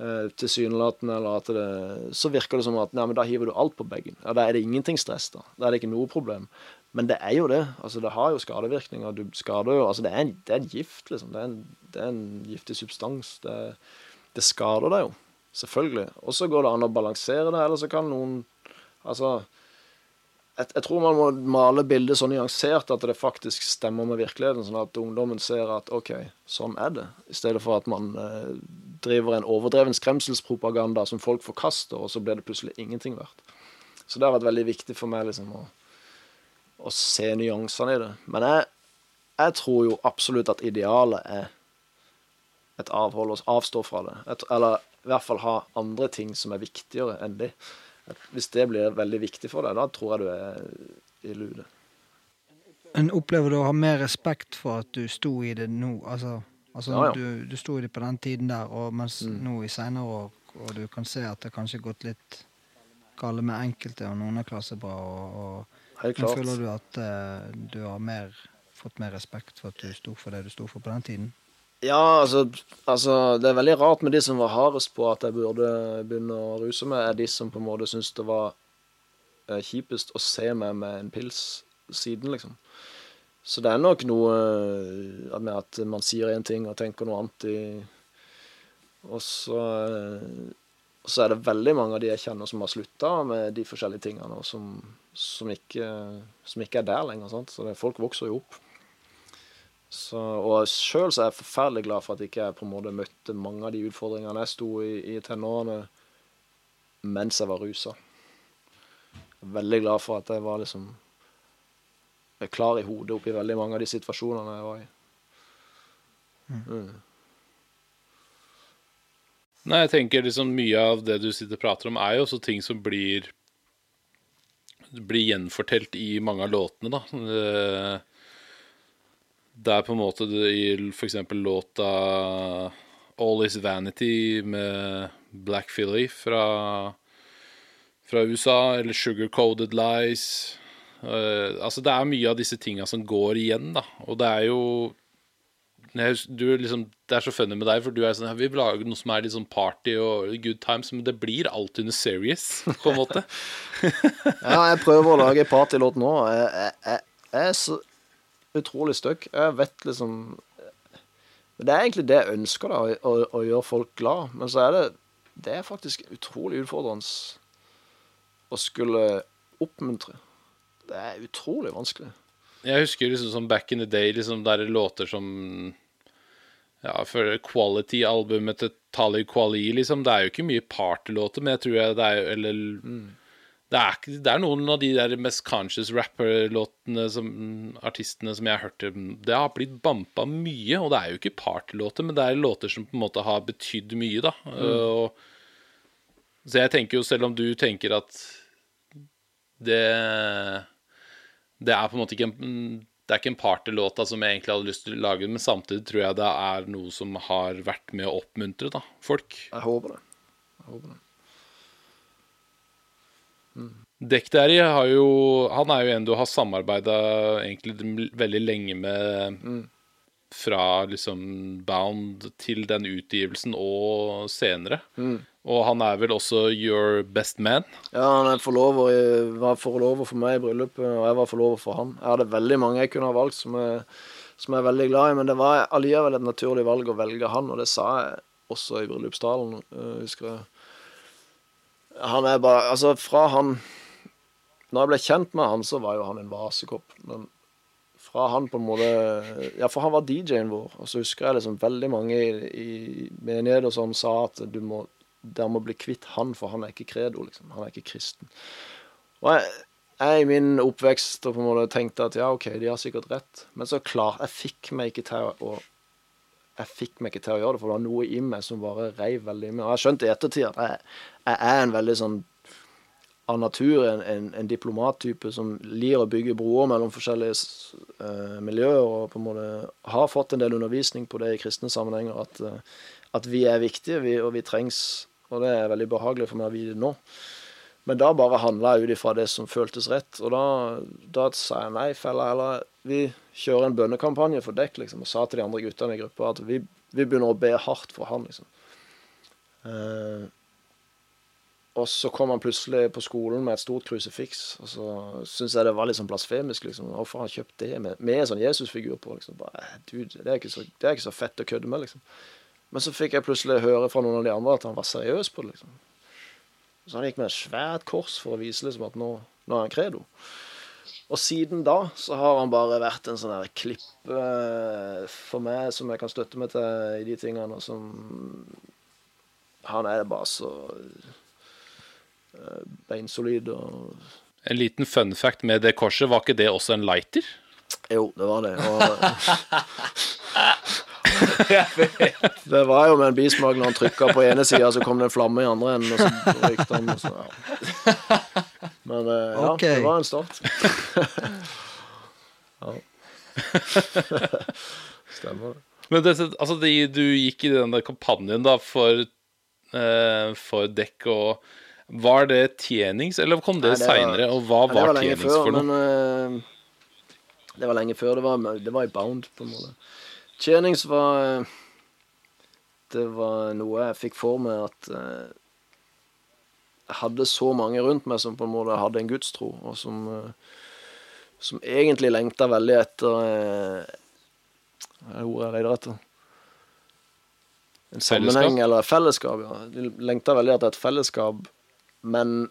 eh, tilsynelatende, eller at det Så virker det som at nei, men da hiver du alt på bagen. Ja, da er det ingenting stress, da. Da er det ikke noe problem. Men det er jo det. Altså, det har jo skadevirkninger. Du skader jo Altså, det er en, det er en gift, liksom. Det er en, det er en giftig substans. Det, det skader deg jo. Selvfølgelig. Og så går det an å balansere det, eller så kan noen Altså jeg, jeg tror man må male bildet så nyansert at det faktisk stemmer med virkeligheten, sånn at ungdommen ser at OK, sånn er det. I stedet for at man eh, driver en overdreven skremselspropaganda som folk forkaster, og så blir det plutselig ingenting verdt. Så det har vært veldig viktig for meg liksom å, å se nyansene i det. Men jeg, jeg tror jo absolutt at idealet er et avhold og avstå fra det. Et, eller i hvert fall ha andre ting som er viktigere enn de. Hvis det blir veldig viktig for deg, da tror jeg du er i lude. En opplever du å ha mer respekt for at du sto i det nå? Altså, altså Ja, ja. Du, du sto i det på den tiden der, og mens Mm. nå i senere år, og du kan se at det kanskje har gått litt galt med enkelte, og noen har klart seg bra, og, og Helt men føler du at uh, du har mer, fått mer respekt for at du sto for det du sto for på den tiden? Ja, altså, altså Det er veldig rart med de som var hardest på at jeg burde begynne å ruse meg, er de som på en måte syns det var uh, kjipest å se meg med en pils siden, liksom. Så det er nok noe uh, med at man sier én ting og tenker noe annet i Og så uh, så er det veldig mange av de jeg kjenner som har slutta med de forskjellige tingene, og som, som, ikke, som ikke er der lenger. sant? Så det, folk vokser jo opp. Så, og sjøl er jeg forferdelig glad for at jeg ikke på en måte møtte mange av de utfordringene jeg sto i i tenårene mens jeg var rusa. Veldig glad for at jeg var liksom klar i hodet oppi veldig mange av de situasjonene jeg var i. Mm. Nei, jeg tenker liksom mye av det du sitter og prater om, er jo også ting som blir blir gjenfortelt i mange av låtene, da. Eh, Det er på en måte i eksempel låta All Is Vanity med Black Philly fra, fra USA, eller Sugar Coded Lies. Eh, altså, det er mye av disse tinga som går igjen, da. Og det er jo du liksom, Det er så funny med deg, for du er sånn Vi vil lage noe som er litt sånn party og good times, men det blir alltid under serious, på en måte. Ja, jeg prøver å lage partylåt nå. Jeg, jeg, jeg, er så utrolig stuck. Jeg vet liksom Det er egentlig det jeg ønsker, da, å, å, å gjøre folk glad. Men så er det Det er faktisk utrolig utfordrende å skulle oppmuntre. Det er utrolig vanskelig. Jeg husker liksom som back in the day, liksom der låter som Ja, for Quality-albumet til Talib Kweli, liksom. Det er jo ikke mye partylåter, men jeg tror jeg det er Eller det, er, det er noen av de der mest conscious rapper-låtene som artistene som jeg har hørt Det har blitt bampa mye, og det er jo ikke partylåter, men det er låter som på en måte har betydd mye, da. Og, så jeg tenker jo, selv om du tenker at det Det er på en måte ikke en Det er ikke en partylåta som jeg egentlig hadde lyst til å lage, men samtidig tror jeg det er noe som har vært med å oppmuntre da, folk. Jeg håper det. Jeg håper det. Mm. Daddy har jo Han er jo en du har samarbeida egentlig veldig lenge med fra liksom Bound til den utgivelsen og senere. Og han er vel også your best man? Ja, han er forlover, var forlover for meg i bryllupet, og jeg var forlover for han. Jeg hadde veldig mange jeg kunne ha valgt som jeg, som jeg er veldig glad i, men det var allikevel et naturlig valg å velge han, og det sa jeg også i bryllupstalen, eh, husker jeg. Han er bare Altså, fra han Når jeg ble kjent med han, så var jo han en vasekopp. Men fra han på en måte Ja, for han var DJ-en vår. Og så husker jeg liksom veldig mange i, i menigheter som sa at du må dere må bli kvitt han, for han er ikke kredo, liksom. Han er ikke kristen. Og jeg, i min oppvekst og på en måte tenkte at ja, OK, de har sikkert rett. Men så klart, jeg fikk meg ikke til å jeg fikk meg ikke til å gjøre det, for det var noe i meg som bare reiv veldig i meg. Og jeg skjønte i ettertid at jeg, jeg er en veldig sånn av natur en, en, en diplomattype som liker å bygge broer mellom forskjellige uh, miljøer, og på en måte har fått en del undervisning på det i kristne sammenhenger, at, uh, at vi er viktige, vi, og vi trengs. Og det er veldig behagelig for meg å vite nå. Men da bare handla jeg ut ifra det som føltes rett. Og da, da sa jeg nei, fella, eller vi kjører en bønnekampanje for dekk, liksom. Og sa til de andre guttene i gruppa at vi, vi begynner å be hardt for han, liksom. Eh, og så kom han plutselig på skolen med et stort krusifiks, og så syntes jeg det var litt sånn blasfemisk, liksom. Hvorfor har han kjøpt det med, med sånn Jesusfigur på? liksom. Bare, Dude, det er, så, det er ikke så fett å kødde med, liksom. Men så fikk jeg plutselig høre fra noen av de andre at han var seriøs på det, liksom. Så han gikk med et svært kors for å vise liksom at nå, nå er han credo. Og siden da så har han bare vært en sånn der klippe eh, for meg som jeg kan støtte meg til i de tingene, og som Han er bare så eh, beinsolid og En liten fun fact med det korset, var ikke det også en lighter? Jo, det var det. Og det var jo med en bismak når han trykka på ene sida, så kom det en flamme i andre enden, og så røykte han. Og så, ja. Men eh, ja, okay. det var en start. ja. Stemmer det. Men det, altså, de, du gikk i den der kampanjen da for, eh, for dekk og Var det tjenings, eller kom det, Nei, det var- seinere? Og hva Nei, var, var, tjenings før, for noe? Men, eh, det var lenge før. Det var, det var i Bound, på en måte. Tjenings var eh, Det var noe jeg fikk for meg at eh, jeg hadde så mange rundt meg som på en måte hadde en gudstro, og som, eh, som egentlig lengta veldig etter eh, Hva er ordet jeg leter etter? En Fellesskap? eller fellesskap, ja. De lengta veldig etter et fellesskap, men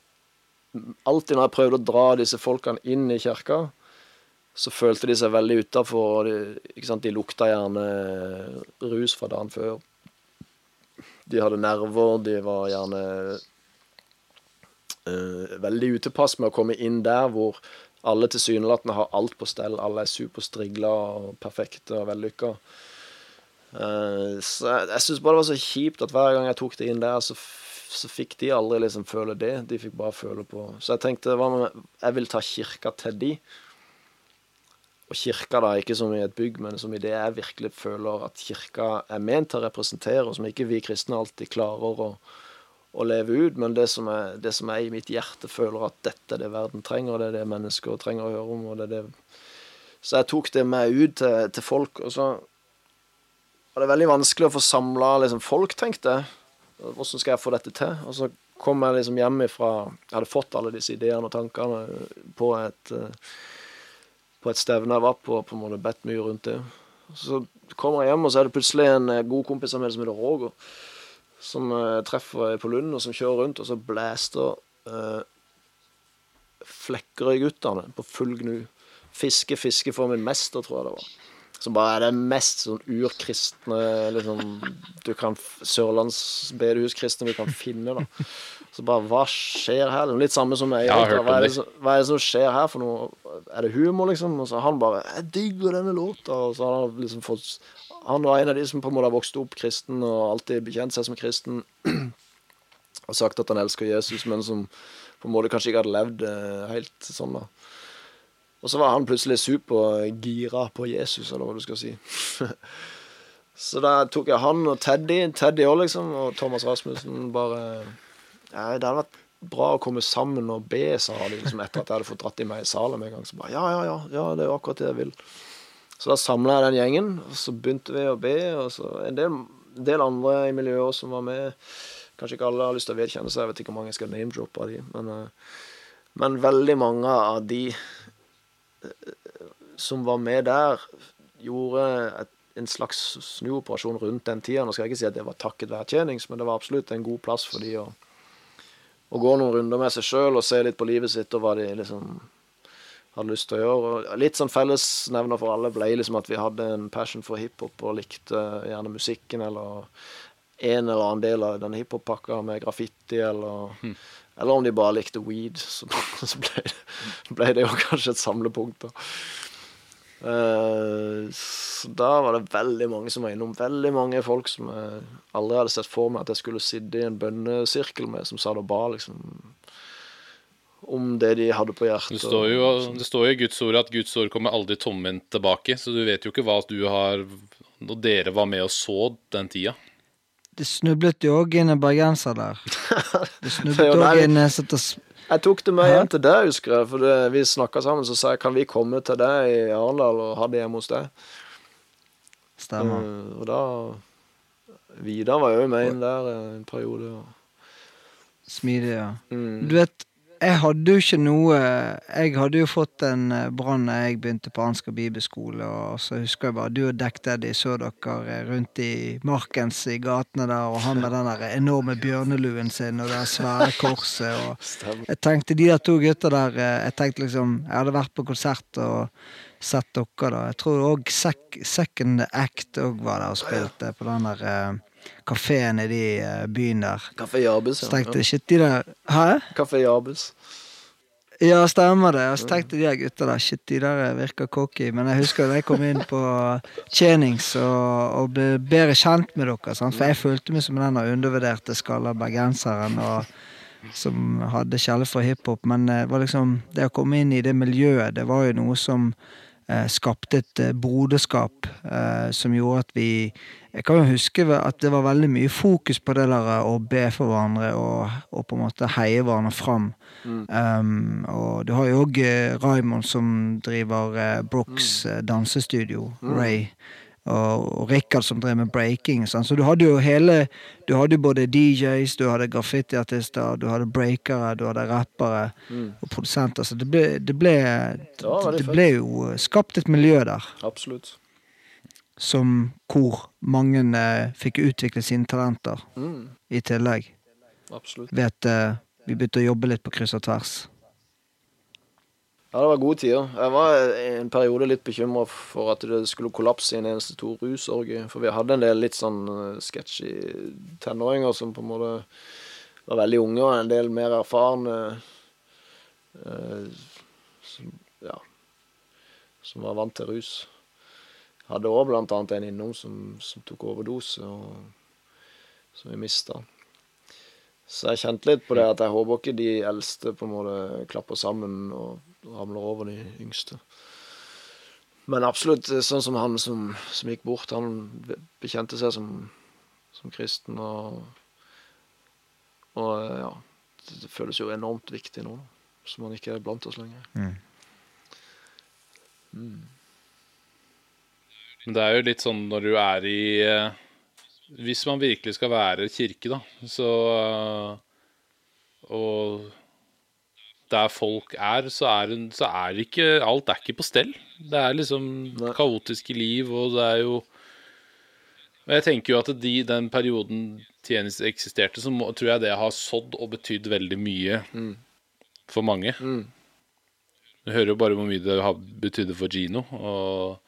alltid når jeg prøvde å dra disse folkene inn i kirka, så følte de seg veldig utafor. De, lukta gjerne rus fra dagen før. De hadde nerver, de var gjerne uh, veldig utepass med å komme inn der hvor alle tilsynelatende har alt på stell. Alle er superstrigla og perfekte og vellykka. Uh, så jeg, jeg syns bare det var så kjipt at hver gang jeg tok det inn der, så, så fikk de aldri liksom føle det. De fikk bare føle på Så jeg tenkte hva med Jeg vil ta kirka til de. Og kirka da, ikke som i et bygg, men som i det jeg virkelig føler at kirka er ment til å representere, og som ikke vi kristne alltid klarer å, å leve ut, men det som, er, det som er i mitt hjerte føler at dette er det verden trenger, og det er det mennesker trenger å høre om. og det er det... Så jeg tok det med ut til, til folk, og så var det veldig vanskelig å få samla liksom, folk, tenkte jeg. Hvordan skal jeg få dette til? Og så kom jeg liksom hjem ifra Jeg hadde fått alle disse ideene og tankene på et eh, på et stevne jeg var på, på en måte bedt mye rundt det. Så kommer jeg hjem, og så er det plutselig en eh, god kompis av meg som heter Roger, som jeg treffer på Lund, og som kjører rundt, og så blæster eh, Flekkerøy-guttene på full gnu. Fiske, fiske for min mester, tror jeg det var. Som bare er det mest sånn urkristne liksom, du kan Sørlandsbedehuskristne du kan finne, da. Så bare Hva skjer her? Litt samme som jeg. Jeg har hva, er det hva er det som skjer her for noe? Er det humor, liksom? Og så han bare 'Jeg digger denne låta'. Og så har han liksom fått Han var en av de som på en måte har vokst opp kristen og alltid bekjent seg som kristen. og sagt at han elsker Jesus, men som på en måte kanskje ikke hadde levd eh, helt sånn, da. Og så var han plutselig supergira på Jesus, eller hva du skal si. så da tok jeg han og Teddy, Teddy òg, liksom, og Thomas Rasmussen bare Det hadde vært bra å komme sammen og be, sa de liksom, etter at jeg hadde fått dratt i meg i Salem en gang. Så bare ja, ja, ja, ja, det er jo akkurat det jeg vil. Så da samla jeg den gjengen, og så begynte vi å be. Og så en del, del andre i miljøet som var med. Kanskje ikke alle har lyst til å vedkjenne seg, jeg vet ikke hvor mange jeg skal name-droppe av de, men, eh, men veldig mange av de eh, som var med der, gjorde et, en slags snuoperasjon rundt den tida. Nå skal jeg ikke si at det var takket være Tjenings, men det var absolutt en god plass for de å, å gå noen runder med seg sjøl og se litt på livet sitt og hva de liksom hadde lyst til å gjøre. Og litt sånn fellesnevner for alle ble liksom at vi hadde en passion for hiphop og likte gjerne musikken eller en eller annen del av den hiphop-pakka med graffiti, eller, eller om de bare likte weed. Så, så ble, det, ble det jo kanskje et samlepunkt. da. Eh, så da var det veldig mange som var innom. Veldig mange folk som jeg aldri hadde sett for meg at jeg skulle sitte i en bønnesirkel med, som satt og ba liksom om det de hadde på hjertet. Det står jo det står jo i Guds ord at Guds ord kommer aldri tomhendt tilbake, så du vet jo ikke hva du har Når dere var med og så den tida. Det snublet jo òg inn en bergenser der. Det snublet òg inn en som Jeg tok det med hjem til deg, husker jeg. For det, vi snakka sammen, så sa jeg kan vi komme til deg i Arendal og ha det hjemme hos deg. Stemmer. Uh, og da Vidar var jo med inn der eh, en periode. Og, Smidig, ja. mm. Du vet, jeg hadde jo ikke noe Jeg hadde jo fått en eh, brann da jeg begynte på Ansgar bibelskole, og så husker jeg bare du og Deck Daddy så dere eh, rundt i Markens i gatene der, og han med den der enorme bjørneluen sin og det svære korset og Jeg tenkte de der to gutta der eh, Jeg tenkte liksom Jeg hadde vært på konsert og sett dere da. Jeg tror òg Sec Second Act òg var der og spilte på den der eh, nede i eh, byen der. Kafé Jabes, ja. tenkte shit, de der Hæ? Kafé Jabes. Ja, stemmer det. Og så tenkte de gutta der, shit, de der virker cocky. Men jeg husker da jeg kom inn på Tjenings og, og ble bedre kjent med dere. Sant? For jeg følte meg som den undervurderte skalla bergenseren og, som hadde kjærlighet for hiphop. Men det var liksom, det å komme inn i det miljøet, det var jo noe som eh, skapte et eh, broderskap eh, som gjorde at vi Jeg kan jo huske at det var veldig mye fokus på det der eh, å be for hverandre og, og på en måte heie hverandre fram. Um, og du har jo òg eh, Raymond som driver eh, Brooks mm. dansestudio, Ray. Og, og Rikard som drev med breaking. Sant? Så du hadde jo hele Du hadde både DJs, du hadde graffitiartister, du hadde breakere, du hadde rappere og produsenter. Så det ble, det ble, det det ble jo skapt et miljø der Absolutt. som hvor mange eh, fikk utvikle sine talenter Mm. i tillegg. Absolutt. Ved at eh, vi begynte å jobbe litt på kryss og tvers. Ja, det var gode tider. Jeg var en periode litt bekymra for at det skulle kollapse i en eneste stor rusorgie. For vi hadde en del litt sånn eh, sketchy tenåringer som på en måte var veldig unge, og en del mer erfarne eh, som, ja, som var vant til rus. Hadde òg annet en innom som, som tok overdose, og som vi mista. Så jeg kjente litt på det at jeg håper ikke de eldste på en måte klapper sammen og ramler over de yngste. Men absolutt sånn som han som, som gikk bort, han bekjente seg som, som kristen og Og ja, det, det føles jo enormt viktig nå, som han ikke er blant oss lenger. Men det er jo litt sånn når du er i eh, Hvis man virkelig skal være kirke, da, så eh, Og der folk er, så er, det- så er ikke Alt er ikke på stell. Det er liksom kaotiske liv, og det er jo Og jeg tenker jo at de, den perioden tjeneste eksisterte, så må, tror jeg det har sådd og betydd veldig mye for mange. Du hører jo bare hvor mye det har betydde for Gino. Og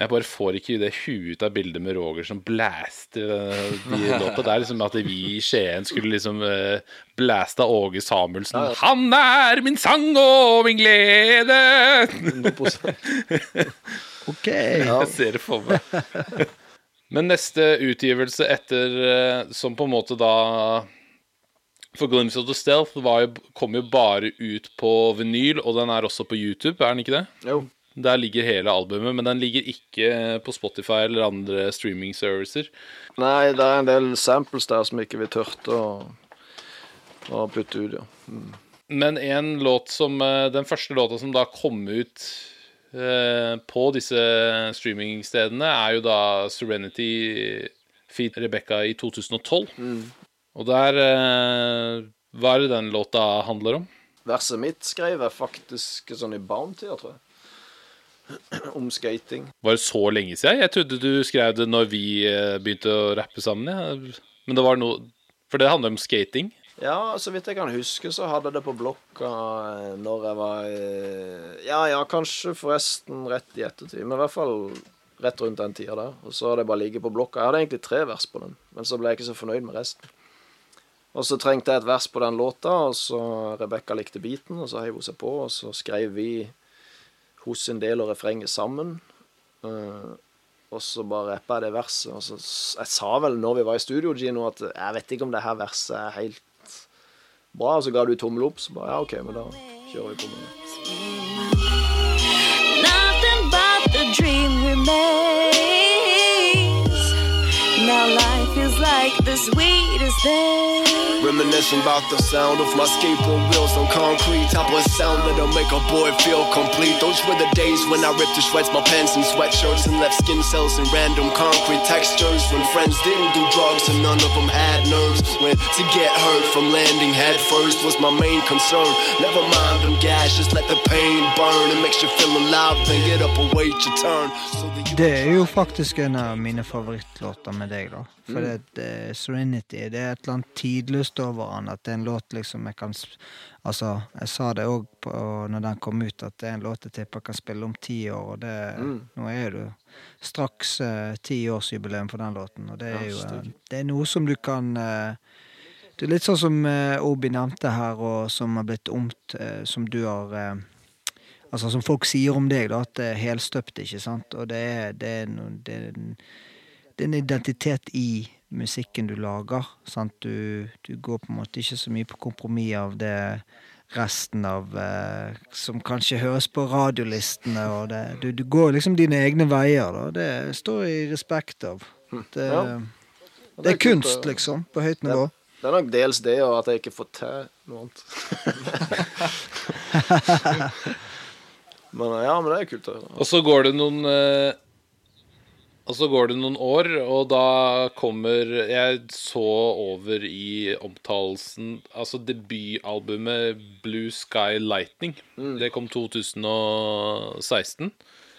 jeg bare får ikke det huet ut av bildet med Roger som blaster eh, de låta. Det er liksom at vi i Skien skulle liksom uh, blæsta Åge Samuelsen. Han er min sang og min glede! 100%. Ok! Jeg ser det for meg. Men neste utgivelse etter eh, Som på en måte da For Glimpse of the Stealth var jo, kom jo bare ut på vinyl, og den er også på YouTube, er den ikke det? Jo. Der ligger hele albumet, men den ligger ikke på Spotify eller andre streaming servicer. Nei, det er en del samples der som ikke vi turte å, å putte ut, ja. Mm. Men en låt som eh, Den første låta som da kom ut eh, på disse streamingstedene, er jo da Serenity Feed Rebecca i 2012. Og der eh, Hva er det den låta handler om? Verset mitt skrev jeg faktisk sånn i Bounty, tror jeg. Om skating. Var det så lenge siden? Jeg trodde du skrev det når vi eh, begynte å rappe sammen. Ja. Men det var noe For det handler om skating. Ja, så vidt jeg kan huske, så hadde jeg det på blokka eh, når jeg var eh, Ja, ja, kanskje forresten rett i ettertid, men i hvert fall rett rundt den tida der. Og så hadde jeg bare ligget på blokka. Jeg hadde egentlig tre vers på den, men så ble jeg ikke så fornøyd med resten. Og så trengte jeg et vers på den låta, og så Rebekka likte beaten, og så heiv hun seg på, og så skrev vi hos en del og refrenget sammen. Uh, og så bare rappa jeg det verset. Og så Jeg sa vel når vi var i studio, Gino, at jeg vet ikke om det her verset er helt bra. Og så ga du tommel opp, så bare ja, OK, men da kjører vi på med det. Nothing but the dream remains. Now life is like the sweetest thing. Reminiscing about the sound of my skateboard wheels on concrete. Type of sound that'll make a boy feel complete. Those were the days when I ripped to shreds my pants and sweatshirts and left skin cells in random concrete textures. When friends didn't do drugs and none of them had nerves. When to get hurt from landing head first was my main concern. Never mind them gashes, let the pain burn. It makes you feel alive, then get up and wait your turn. So Det er jo faktisk en av mine favorittlåter med deg, da. For Mm. det, det, Serenity det er et eller annet tidløst over den. At det er en låt liksom jeg kan Altså, jeg sa det òg når den kom ut, at det er en låt jeg tipper jeg kan spille om ti år. Og det, Mm. nå er det jo straks tiårsjubileum uh, for den låten, og det er jo uh. Det er noe som du kan uh, Det er litt sånn som eh, Obi nevnte her, og som har blitt omt, eh, som du har eh, Altså som folk sier om deg, da, at det er helstøpt, ikke sant. Og det er, det er, no, det er, en, det er en identitet i musikken du lager. Sant? Du, du går på en måte ikke så mye på kompromiss av det resten av eh, Som kanskje høres på radiolistene. Og det, du, du går liksom dine egne veier. Da. Det står i respekt av. Det, Ja. Det er kunst, liksom. På høyt nivå. Det er nok dels det, og at jeg ikke får til noe annet. men ja, men det er kult å høre. Og så går det noen eh, Og så går det noen år, og da kommer Jeg så over i omtalelsen Altså debutalbumet Blue Sky Lightning. Det kom 2016.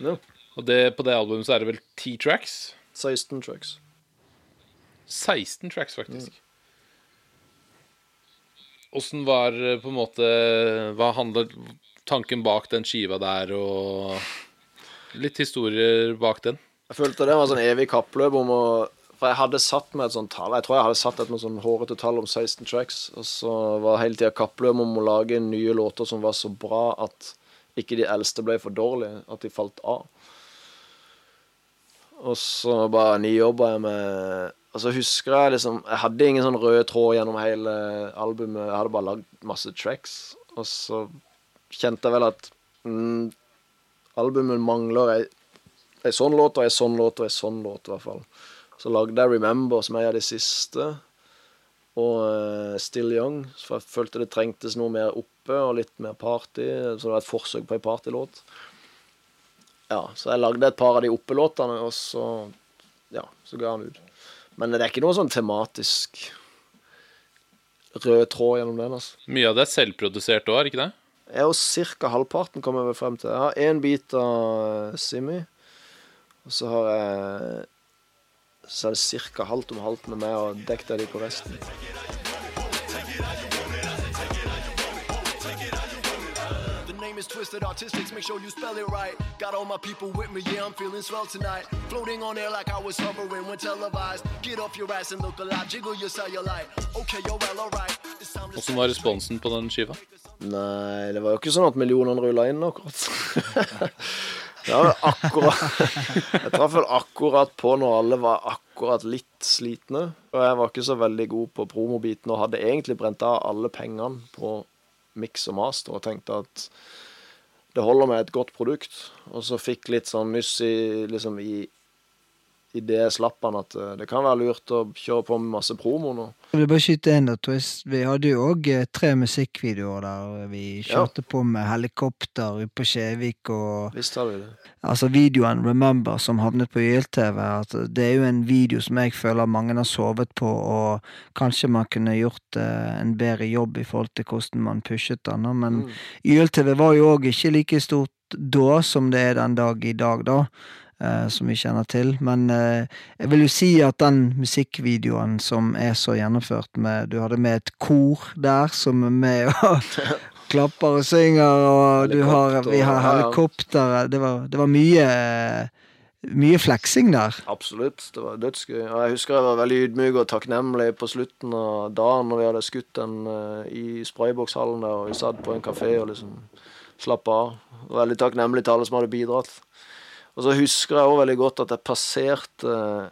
Ja. Og det, på det albumet så er det vel ti tracks? 16 tracks. 16 tracks, faktisk. Åssen var eh, på en måte Hva handler tanken bak den skiva der, og litt historier bak den? Jeg følte det var sånn evig kappløp om å For jeg hadde satt meg et sånt tall. Jeg tror jeg hadde satt et sånn hårete tall om 16 tracks. Og så var hele tida kappløp om å lage nye låter som var så bra at ikke de eldste ble for dårlige. At de falt av. Og så bare nijobba jeg med Og så husker jeg liksom Jeg hadde ingen sånn rød tråd gjennom hele albumet. Jeg hadde bare lagd masse tracks. Og så kjente jeg vel at mm, albumet mangler ei ei sånn låt og ei sånn låt og ei sånn låt, i hvert fall. Så lagde jeg 'Remember', som er av de siste, og uh, 'Still Young', for jeg følte det trengtes noe mer oppe og litt mer party, så det var et forsøk på ei partylåt. Ja, så jeg lagde et par av de oppe-låtene, og så ja, så ga han ut. Men det er ikke noe sånn tematisk rød tråd gjennom den, altså. Mye av det er selvprodusert òg, er ikke det? Jeg og cirka halvparten kommer jeg frem til. Jeg har én bit av Simmy. og så har jeg Så er det cirka halvt om halvt med meg og dekk deg de på resten. Twisted Artistics, make sure you spell it right. Got all my people with me, yeah, I'm feeling swell tonight. Floating on air like I was hovering when televised. Get off your ass and look alive, jiggle your cellulite. Okay, you're well, alright. Åssen var responsen på den skiva? Nei, det var jo ikke sånn at millionene rulla inn, akkurat. det var akkurat Jeg traff vel akkurat på når alle var akkurat litt slitne. Og jeg var ikke så veldig god på promobiten og hadde egentlig brent av alle pengene på mix og master og tenkte at det holder med et godt produkt. Og så fikk litt sånn nyss i liksom i det slapp han, at eh, det kan være lurt å kjøre på med masse promo nå. Jeg vil bare skyte inn at Vi hadde jo òg tre musikkvideoer der vi kjørte på med helikopter ute på Skjevik og Visst hadde vi det. Altså videoen 'Remember' som havnet på YLTV, at det er jo en video som jeg føler mange har sovet på, og kanskje man kunne gjort uh, en bedre jobb i forhold til hvordan man pushet den. men Men YLTV var jo òg ikke like stort da som det er den dag i dag, da. Eh, som vi kjenner til. Men eh, jeg vil jo si at den musikkvideoen som er så gjennomført med Du hadde med et kor der som er med og klapper og synger, og du har, vi har Helikopter, Det var, det var mye mye fleksing der. Absolutt. Det var dødsgøy. Og jeg husker jeg var veldig ydmyk og takknemlig på slutten av dagen når vi hadde skutt den eh, i spraybokshallen der, og vi satt på en kafé og liksom slappa av. Veldig takknemlig til alle som hadde bidratt. Og så husker jeg òg veldig godt at jeg passerte eh,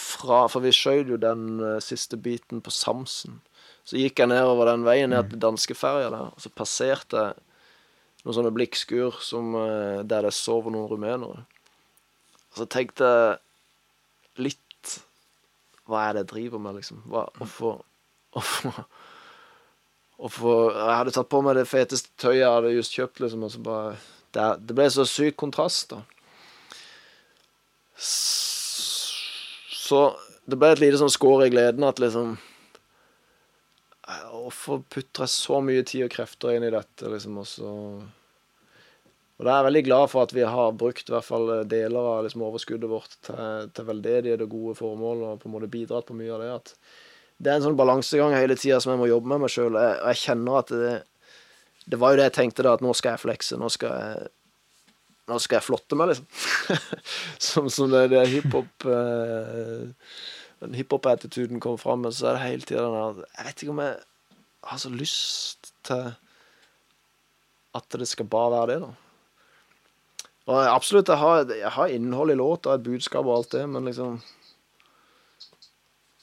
fra For vi skjøt jo den eh, siste biten på Samsen. Så gikk jeg nedover den veien ned til danskeferja der, og så passerte jeg noen sånne blikkskur som, eh, der det sover noen rumenere. Og så tenkte jeg litt Hva er det jeg driver med, liksom? Hva, hvorfor, hvorfor, hvorfor Jeg hadde tatt på meg det feteste tøyet jeg hadde just kjøpt, liksom, og så bare Det, det ble så syk kontrast, da. Så det ble et lite sånn skår i gleden at liksom Hvorfor putter jeg så mye tid og krefter inn i dette, liksom, og så og da er jeg veldig glad for at vi har brukt i hvert fall deler av liksom, overskuddet vårt til, til veldedighet og gode formål, og på en måte bidratt på mye av det. At det er en sånn balansegang hele tida som jeg må jobbe med meg sjøl. Jeg, jeg kjenner at det, det var jo det jeg tenkte da, at nå skal jeg flekse. Nå skal jeg, nå skal jeg flotte meg, liksom. som, som det, det hiphop eh, Den hiphop-attituden kom fram, men så er det hele tida den Jeg vet ikke om jeg har så lyst til at det skal bare være det, da. Og absolutt, jeg har, jeg har innhold i låta, et budskap og alt det, men liksom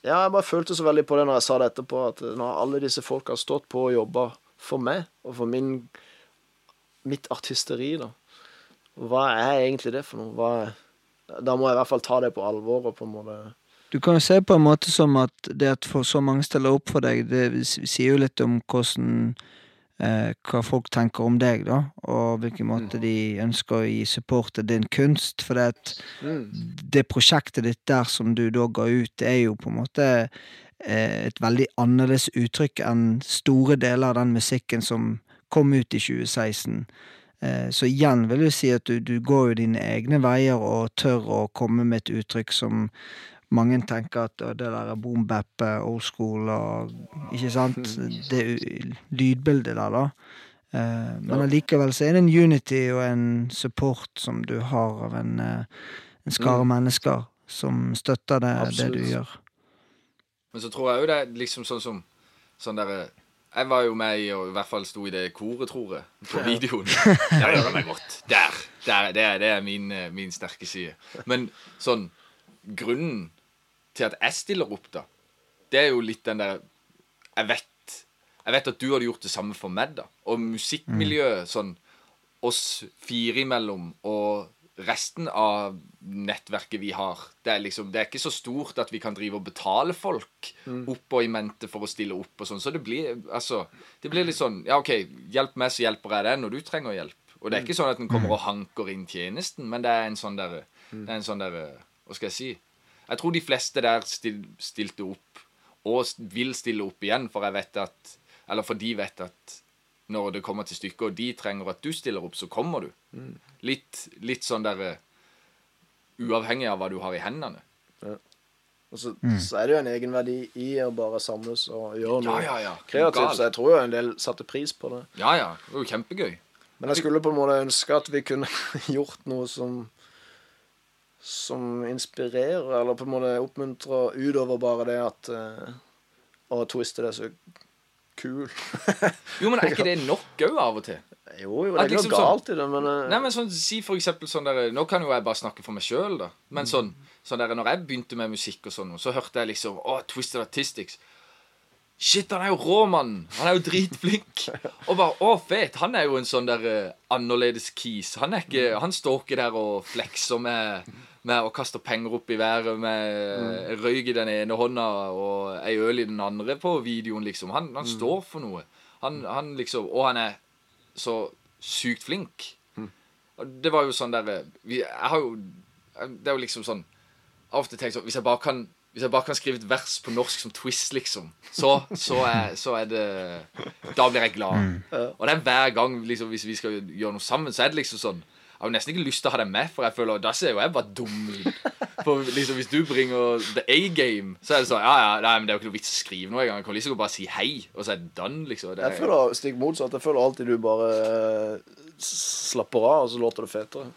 Ja, jeg bare følte så veldig på det når jeg sa det etterpå, at når alle disse folka har stått på og jobba for meg, og for min mitt artisteri, da Hva er egentlig det for noe? Hva da må jeg i hvert fall ta det på alvor og på en måte Du kan jo se på en måte som at det at for så mange stiller opp for deg, det sier jo litt om hvordan eh, Hva folk tenker om deg, da, og hvilken måte de ønsker å gi support til din kunst. For det, at det prosjektet ditt der som du da ga ut, det er jo på en måte eh, et veldig annerledes uttrykk enn store deler av den musikken som kom ut i 2016. Eh, Så igjen vil jeg si at du, du går jo dine egne veier og tør å komme med et uttrykk som mange tenker at det der er boom bap, eh, old school og Ikke sant? Det lydbildet der, da. Eh, Men allikevel så er det en unity og en support som du har av en, eh, en skare Mm. mennesker som støtter det, det du gjør. Men så tror jeg jo det er liksom sånn som Sånn derre Jeg var jo med i, og i hvert fall sto i det koret, tror jeg, på videoen. Der gjør det meg godt. Der. der det, er, det er min, eh, min sterke side. Men sånn Grunnen til at jeg stiller opp, da, det er jo litt den der Jeg vet Jeg vet at du hadde gjort det samme for meg, da. Og musikkmiljøet, sånn oss fire imellom og resten av nettverket vi har, det er liksom Det er ikke så stort at vi kan drive og betale folk opp og i mente for å stille opp og sånn. Så det blir altså Det blir litt sånn Ja, OK, hjelp meg, så hjelper jeg deg når du trenger hjelp. Og det er ikke sånn at en kommer og hanker inn tjenesten, men det er en sånn derre Det er en sånn derre Hva skal jeg si? Jeg tror de fleste der stil, stilte opp, og vil stille opp igjen, for jeg vet at Eller for de vet at når det kommer til stykket, og de trenger at du stiller opp, så kommer du. Mm. Litt, litt sånn derre Uavhengig av hva du har i hendene. Og så, Mm. så er det jo en egenverdi i å bare samles og gjøre noe Ja, ja, ja. kreativt. Så jeg tror jo en del satte pris på det. Ja, ja. Det var jo kjempegøy. Men jeg skulle på en måte ønske at vi kunne gjort noe som som inspirerer, eller på en måte oppmuntrer utover bare det at uh, Å, twiste det så kul. Jo, men er ikke det nok òg av og til? Jo, jo, det er ikke liksom noe sånn- galt i det, men eh, Nei, men sånn, Si for eksempel sånn der Nå kan jo jeg bare snakke for meg sjøl, da. Men sånn, sånn der, når jeg begynte med musikk og sånn, så hørte jeg liksom Å, Twisted Artistics. Shit, han er jo rå, mann! Han er jo dritflink. Og bare Å, fet! Han er jo en sånn der uh, annerledes kis. Han er ikke Han står ikke der og flekser med, med å kaste penger opp i været med mm. røyk i den ene hånda og ei øl i den andre på videoen, liksom. Han, han står for noe. Han, han liksom Og han er så sykt flink. Mm. det var jo sånn der eh, Jeg har jo Det er jo liksom sånn Jeg har ofte tenkt sånn Hvis jeg bare kan hvis jeg bare kan skrive et vers på norsk som twist, liksom, så, så, er, så er det Da blir jeg glad. Og det er hver gang liksom, hvis vi skal gjøre noe sammen, så er det liksom sånn Jeg har nesten ikke lyst til å ha deg med, for jeg føler da ser jo jeg bare dum ut. For liksom, hvis du bringer the A-game, så er det sånn Ja, ja, nei, men det er jo ikke noe vits å skrive noe engang. Jeg kan liksom bare si hei, og så er det done, liksom. Det Jeg er, føler stikk motsatt. Jeg føler alltid du bare eh, slapper av, og så låter det fetere.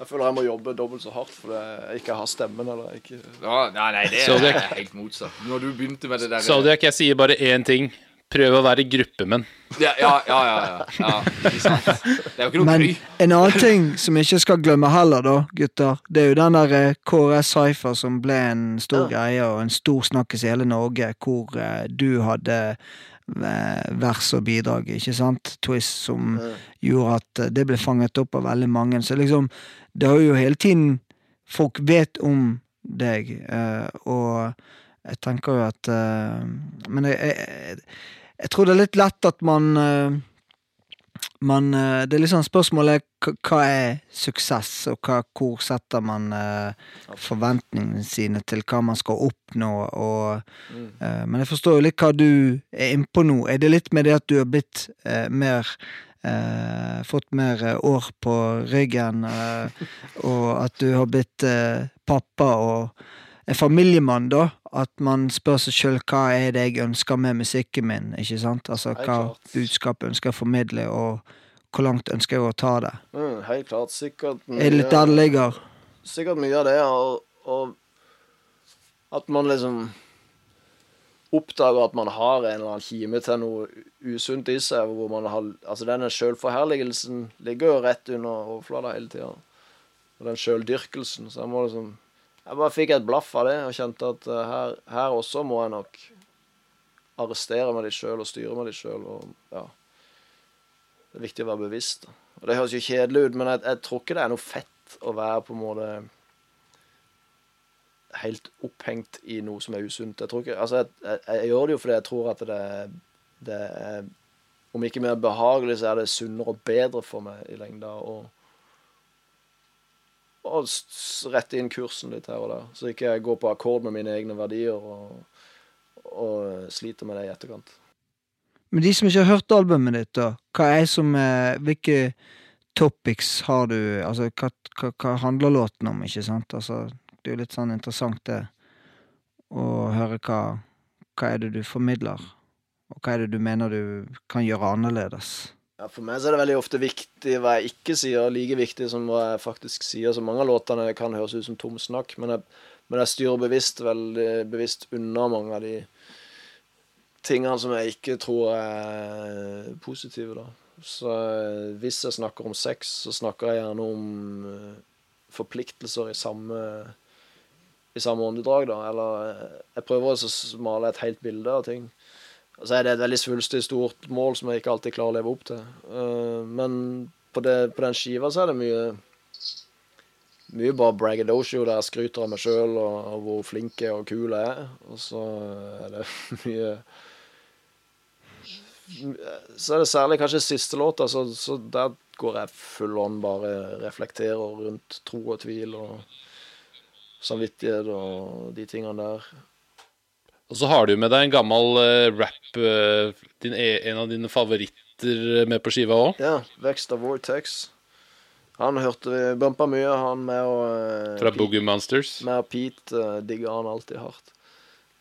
Jeg føler jeg må jobbe dobbelt så hardt fordi jeg ikke har stemmen. eller ikke... ja, nei, nei, det er helt motsatt. Når du begynte med det der Zodiac, jeg sier bare én ting. Prøv å være gruppemenn. Ja, ja, ja. ja, ja, ja ikke sant? Det er jo ikke noe Men gøy. en annen ting som vi ikke skal glemme heller, da, gutter, det er jo den der eh, KRS Cypher som ble en stor greie og en stor snakkis i hele Norge, hvor eh, du hadde eh, vers og bidrag, ikke sant? Twist, som gjorde at eh, det ble fanget opp av veldig mange. Så liksom, det har jo hele tiden Folk vet om deg, eh, og jeg tenker jo at eh, Men jeg, jeg, jeg tror det er litt lett at man eh, man, eh, det er liksom spørsmålet hva er suksess, og hva, hvor setter man eh, forventningene sine til hva man skal oppnå, og eh, Men jeg forstår jo litt hva du er innpå nå. Er det litt med det at du har blitt mer eh, Fått mer år på ryggen, og at du har blitt pappa og familiemann, da? At man spør seg sjøl hva er det jeg ønsker med musikken min, ikke sant? Altså hva budskap ønsker jeg å formidle, og hvor langt ønsker jeg å ta det? Mm, helt klart. Sikkert Er det litt der det ligger? Sikkert mye av det, og, og at man liksom oppdager at man har en eller annen kime til noe usunt i seg. hvor man har, altså Denne sjølforherligelsen ligger jo rett under overflata hele tida. Og den sjøldyrkelsen. Så jeg må liksom Jeg bare fikk et blaff av det og kjente at eh, her, her også må jeg nok arrestere meg litt sjøl og styre meg litt sjøl. Ja. Det er viktig å være bevisst. Og Det høres jo kjedelig ut, men jeg, jeg tror ikke det er noe fett å være på en måte helt opphengt i noe som er usunt. Jeg tror ikke, altså jeg, jeg, jeg gjør det jo fordi jeg tror at det, det er Om ikke mer behagelig, så er det sunnere og bedre for meg i lengda. Og, og rette inn kursen litt her og der, så ikke jeg går på akkord med mine egne verdier og, og sliter med det i etterkant. Men de som ikke har hørt albumet ditt, da, hva er som eh, Hvilke topics har du Altså, hva, hva, hva handler låten om, ikke sant? Altså, det er jo litt sånn interessant, det, å høre hva Hva er det du formidler, og hva er det du mener du kan gjøre annerledes? Ja, For meg så er det veldig ofte viktig hva jeg ikke sier, like viktig som hva jeg faktisk sier. Så mange av låtene kan høres ut som tom snakk, men jeg, men jeg styrer bevisst veldig bevisst unna mange av de tingene som jeg ikke tror er positive, da. Så eh, hvis jeg snakker om sex, så snakker jeg gjerne om eh, forpliktelser i samme i samme åndedrag, da. Eller eh, jeg prøver å male et helt bilde av ting. Og så er det et veldig svulstig stort mål som jeg ikke alltid klarer å leve opp til. Eh, men på, det, på den skiva så er det mye mye bare braggadocio der jeg skryter av meg sjøl og, og hvor flink og kul jeg er. Og så er det mye Så er det særlig kanskje siste låta, så, så der går jeg full on bare reflekterer rundt tro og tvil og samvittighet og de tingene der. Og så har du med deg en gammel uh, rap, uh, din, e- en av dine favoritter med på skiva òg. Ja, Vekst av Vortex. Han hørte vi bumpa mye, han med og uh, Fra Pete- Boogie Monsters. Med og Pete uh, digger han alltid hardt.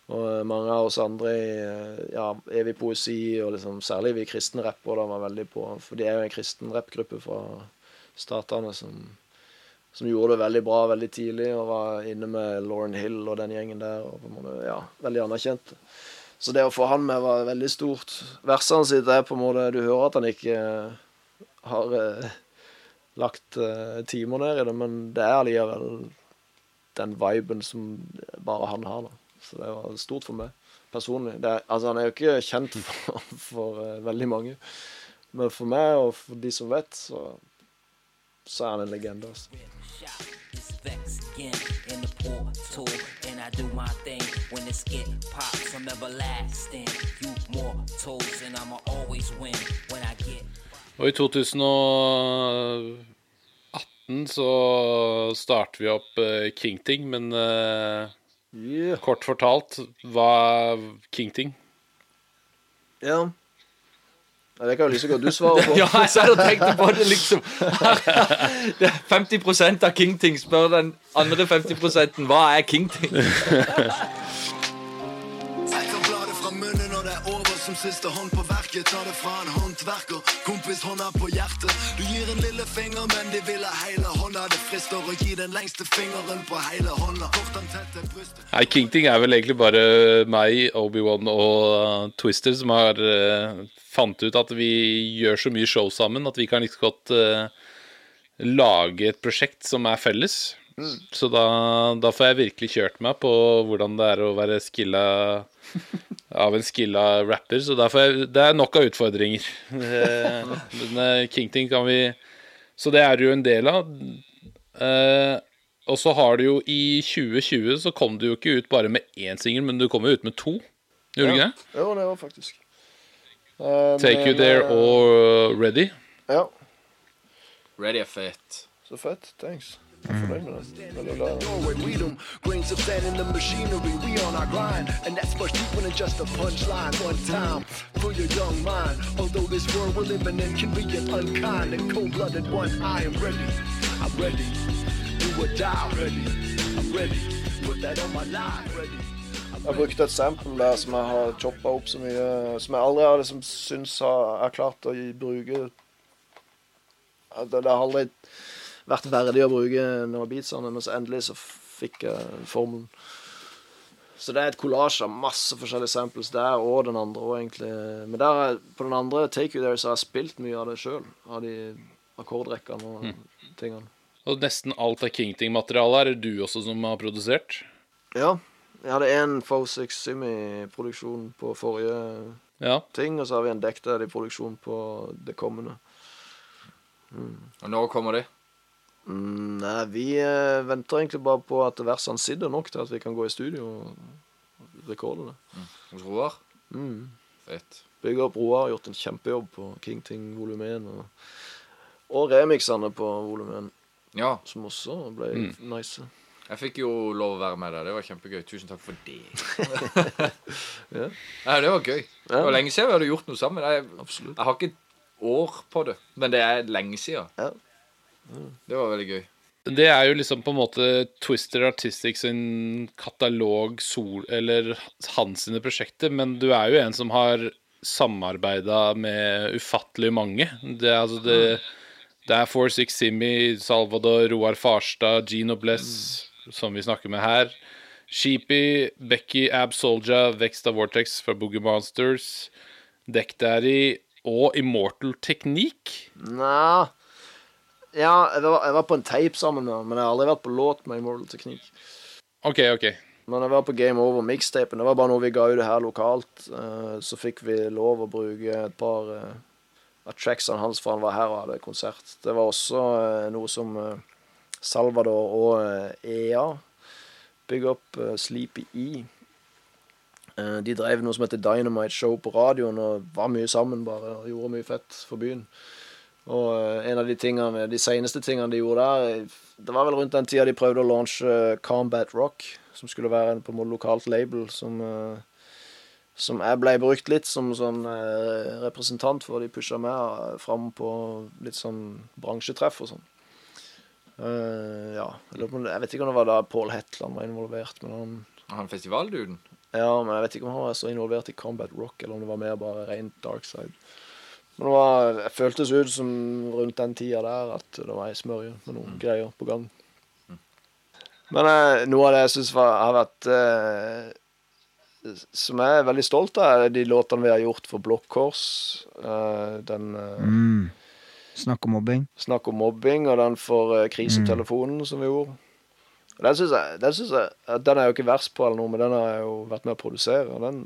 Og eh, mange av oss andre i eh, ja, evig poesi, og liksom, særlig vi kristne rappere, var veldig på For de er jo en kristen rappgruppe fra statene som, som gjorde det veldig bra veldig tidlig, og var inne med Lauren Hill og den gjengen der, og på en måte, ja, veldig anerkjent. Så det å få han med var veldig stort. Versene sitt er på en måte Du hører at han ikke eh, har eh, lagt eh, timer ned i det, men det er allikevel den viben som bare han har, da. Så det var stort for meg personlig. Er, altså, han er jo ikke kjent for, for eh, veldig mange. Men for meg, og for de som vet, så, så er han en legende. Altså. It's vex again in the portal, and I do my thing when the skit pops. I'm everlasting. You mortals, and I'ma always win when I get. Og i 2018 så starter vi opp eh, Kingting, men eh, kort fortalt, hva er Kingting? Ja. Ja, Det kan jo like godt du svare på. Ja, jeg satt og tenkte på det, liksom. Er 50% av Kingting spør den andre 50 hva er Kingting? Jeg kan bla det fra munnen når det er over som siste hånd på verket. Ta det fra en håndverker, kompis hånda på hjertet. Du gir en lille finger, men de vil ha hele hånda. Det frister å gi den lengste fingeren på hele hånda. Nei, Kingting er vel egentlig bare meg, Obi-Wan og uh, Twister som har uh, fant ut at vi gjør så mye show sammen at vi kan like godt uh, lage et prosjekt som er felles. Så da, da får jeg virkelig kjørt meg på hvordan det er å være skilla av en skilla rapper. Så jeg, det er nok av utfordringer. Eh, Men eh, Kingting kan vi Så det er du jo en del av. Eh, og så har du jo i 2020 så kom du jo ikke ut bare med én singel, men du kom jo ut med to. Gjorde du ikke det? Jo, det var faktisk. Eh, Take You There og Ready. Ja, Ready er fett. så fett. Thanks. Jeg er fornøyd med det. Veldig glad. Norway, we them grains of sand in the machinery. We on our grind, and that's much deeper than just a punchline. One time for your young mind. Although this world we're living in can be an unkind and cold-blooded one, I am ready. I'm ready. Do or die ready. I'm ready. Put that on my life ready. Jeg har brukt et sample der som jeg har choppa opp så mye Som jeg aldri har liksom syns har, er klart å bruke Det det har aldri vært verdig å bruke noen beatsene, men så endelig så fikk jeg formelen. Så det er et kollasj av masse forskjellige samples der og den andre òg, egentlig. Men der, er- på den andre Take You There så har jeg spilt mye av det sjøl. Av de akkordrekkene og tingene. Og nesten alt av Kingting-materialet er det du også som har produsert. Ja. Jeg hadde én Fosix Simi-produksjon på forrige Ja. ting, og så har vi en Deck i produksjon på det kommende. Og når kommer det? Mm, nei, vi eh, venter egentlig bare på at versene sitter nok til at vi kan gå i studio og rekorde det. Hos Roar? Mm. Fett. Bygge opp Roar har gjort en kjempejobb på King Ting volum 1, og, og remixene på volum 1, Ja. som også ble Mm. nice. Jeg fikk jo lov å være med der. Det var kjempegøy. Tusen takk for det. Ja. Nei, det var gøy. Det var lenge siden vi hadde gjort noe sammen. Jeg, jeg har ikke et år på det, men det er lenge siden. Ja. Det var veldig gøy. Det er jo liksom på en måte Twister Artistic sin katalog sol, eller hans sine prosjekter, men du er jo en som har samarbeida med ufattelig mange. Det er altså det, det er 46 Simi, Salvador, Roar Farstad, Gino Bless, som vi snakker med her. Sheepy, Becky, Ab Solja, Vexta Vortex fra Boogie Monsters, Dekk Daddy og Immortal Technique. Nei Ja, jeg var, jeg var på en tape sammen med han, men jeg har aldri vært på låt med Immortal Teknikk. OK, OK. Men jeg var på Game Over mixtapen. Det var bare noe vi ga ut her lokalt. Eh, Så fikk vi lov å bruke et par eh, av tracksene hans, for han var her og hadde konsert. Det var også eh, noe som Salvador og EA bygde opp, eh, Sleepy E. De drev noe som heter Dynamite Show på radioen og var mye sammen bare og gjorde mye fett for byen. Og eh, en av de tingene, de seneste tingene de gjorde der eh, Det var vel rundt den tida de prøvde å launche eh, Combat Rock, som skulle være en på en måte lokalt label som som jeg ble brukt litt som sånn representant for. De pusha meg fram på litt sånn bransjetreff og sånn. Ja. Jeg, vet ikke om det var da Paul Hetland var involvert, men han Han festivalduden? ja, men jeg vet ikke om han var så involvert i Combat Rock, eller om det var mer bare rent dark side. Men det var, det føltes ut som rundt den tida der at det var ei smørje med noen greier på gang. Men eh, noe av det jeg syns har vært eh, Som jeg er veldig stolt av, er de låtene vi har gjort for Blokkors. Kors. Eh, den eh, Mm. Snakk om mobbing. Snakk om mobbing, og den for eh, krisetelefonen som vi gjorde. Og Den syns jeg, den synes jeg Den er jo ikke verst på, eller noe, men den har jeg jo vært med å produsere. Den,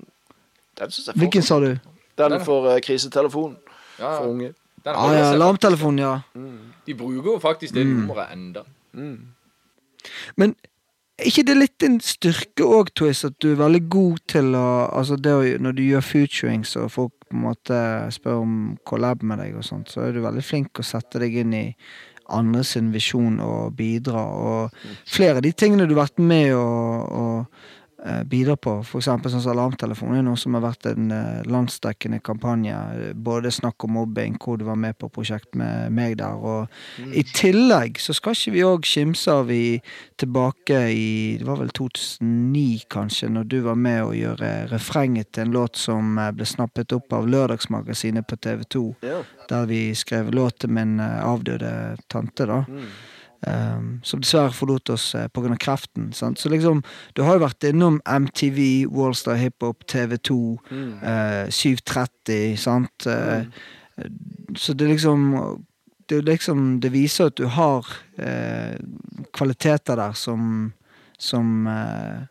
den synes jeg Hvilken sa du? Den for krisetelefonen. krisetelefon Ja, for unger. Ah, ja, alarmtelefon, ja. De bruker jo faktisk det Mm. nummeret enda. Men er ikke det litt en styrke òg, Twist, at du er veldig god til å Altså det å, Når du gjør futurings og folk på en måte spør om collab med deg og sånt, så er du veldig flink å sette deg inn i andre sin visjon og bidra. Og flere av de tingene du har vært med og, å eh, bidra på, eksempel sånn som Alarmtelefon, er noe som har vært en eh, landsdekkende kampanje. Både snakk om mobbing, hvor du var med på prosjekt med meg der. Og i tillegg så skal ikke vi òg skimse av i tilbake i Det var vel 2009, kanskje, når du var med å gjøre refrenget til en låt som eh, ble snappet opp av Lørdagsmagasinet på TV 2. Ja. Der vi skrev låt til min avdøde tante, da. Um, som dessverre forlot oss uh, pga. kreften. Sant? Så liksom, du har jo vært innom MTV, Wallstar Hiphop, TV2, eh, 730, sant. Eh, Så det liksom det, liksom det viser at du har eh, kvaliteter der som Som eh,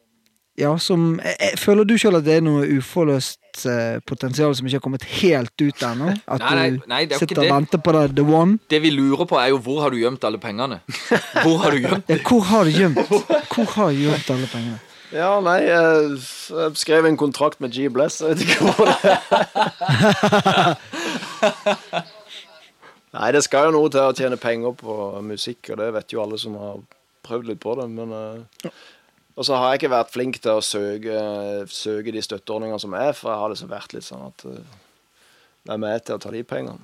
Ja, som jeg, jeg, Føler du sjøl at det er noe uforløst eh, potensial som ikke har kommet helt ut ennå? At Nei, nei, du nei, ikke sitter og venter på det, the one? Det vi lurer på, er jo hvor har du gjemt alle pengene? Hvor har du gjemt Ja, hvor har du gjemt Hvor har du gjemt alle pengene? Ja, nei, jeg, jeg skrev en kontrakt med G Bless. Jeg vet ikke hvor det er. Nei, det skal jo noe til å tjene penger på musikk, og det vet jo alle som har prøvd litt på det. Men eh, Og så har jeg ikke vært flink til å søke, søke de støtteordningene som er, for jeg har liksom vært litt sånn at det Hvem er med til å ta de pengene?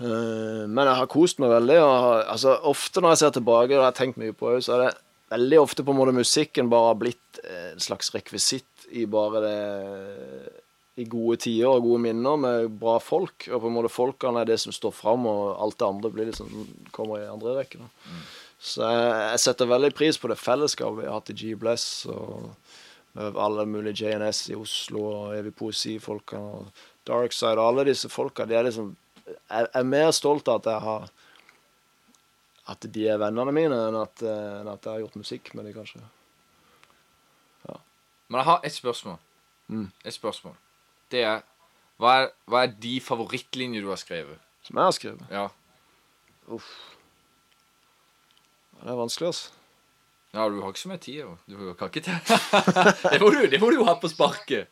Eh, men jeg har kost meg veldig. Har- altså, ofte når jeg ser tilbake, og jeg har tenkt mye på det, så er det veldig ofte på en måte musikken bare har blitt eh, en slags rekvisitt i bare det I gode tider og gode minner med bra folk. Og på en måte folkene er det som står fram, og alt det andre blir liksom kommer i andre rekke. da. Så jeg, setter veldig pris på det fellesskapet vi har hatt i G Bless. og alle mulige JNS i Oslo og Evig Poesi-folka og Darkside og alle disse folka. De er liksom Jeg er mer stolt av at jeg har At de er vennene mine, enn at, enn at jeg har gjort musikk med dem, kanskje. Men jeg har et spørsmål. Mm. Et spørsmål. Det er hva, er hva er de favorittlinjer du har skrevet? Som jeg har skrevet. Ja. Uff. Ja, Det er vanskelig, altså. Ja, du har ikke så mye tid, jo. Du kan ikke det, må du, det må du jo ha på sparket.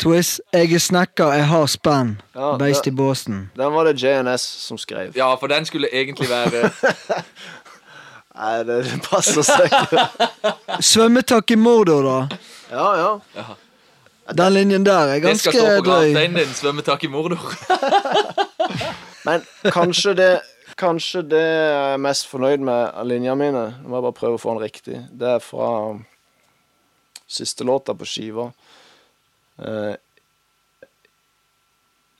Twist, jeg er snekker, jeg har spenn. Ja, Beist i båsen. Den var det JNS som skrev. Ja, for den skulle egentlig være Nei, det passer seg ikke. Svømmetak i Mordor, da. Ja, ja. Den linjen der er Det skal stå på drøy. gravsteinen din. Svømmetak i Mordor. Men kanskje det Kanskje det jeg er mest fornøyd med av linjene mine Nå må bare prøve å få den riktig. Det er fra siste låta på skiva. Eh,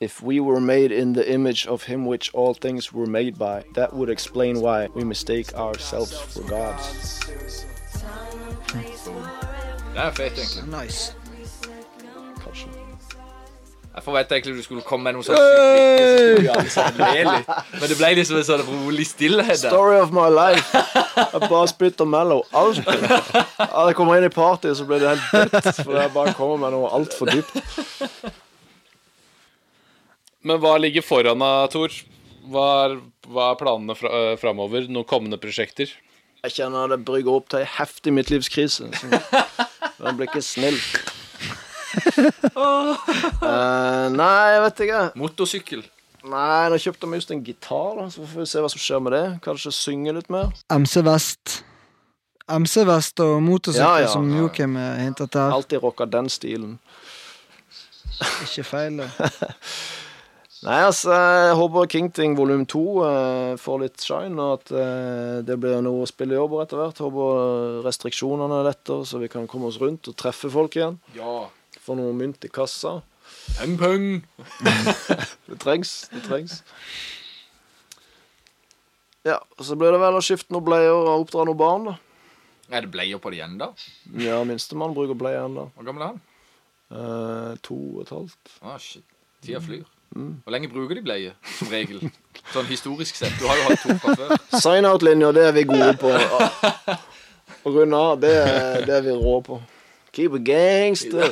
If we were made in the image of him which all things were made by, that would explain why we mistake ourselves for gods. Det er fett, egentlig. Nice. Jeg forventa egentlig du skulle komme med noe skikkelig, så skulle vi le litt. Men det ble liksom en sånn rolig stillhet der. Story of my life. Jeg bare spytter mellow. Alt. Ja, jeg kommer inn i party, så blir det helt dødt. For jeg bare kommer med noe altfor dypt. Men hva ligger foran deg, Tor? Hva er, hva er planene fra, øh, framover? Noen kommende prosjekter? Jeg kjenner det brygger opp til ei heftig midtlivskrise. Så den blir ikke snill. Eh, nei, jeg vet ikke. Motorsykkel. Nei, nå kjøpte vi just en gitar, da, så får vi se hva som skjer med det. Kanskje synge litt mer. MC Vest. MC Vest og motorsykkel, Ja, ja. som Joakim hintet til. Alltid rocka den stilen. Ikke feil, det. Nei, altså, jeg håper King Ting volum 2 eh, får litt shine, og at eh, det blir noe å spille jobber etter hvert. Håper restriksjonene letter, så vi kan komme oss rundt og treffe folk igjen. Ja. Få noe mynt i kassa. Peng, peng! Det trengs. Det trengs. Ja, så blir det vel å skifte noen bleier og oppdra noen barn, da. Er det bleier på det igjen, da? Ja, minstemann bruker bleie ennå. Hvor gammel er han? Eh, to og et halvt. Ah, shit. Tida flyr. Mm. Hvor lenge bruker de bleie, som regel? Sånn historisk sett. Du har jo hatt to fra før. Sign-out-linjer, det er vi gode på. å runde av. Det, det er vi rå på. Keep it gangster.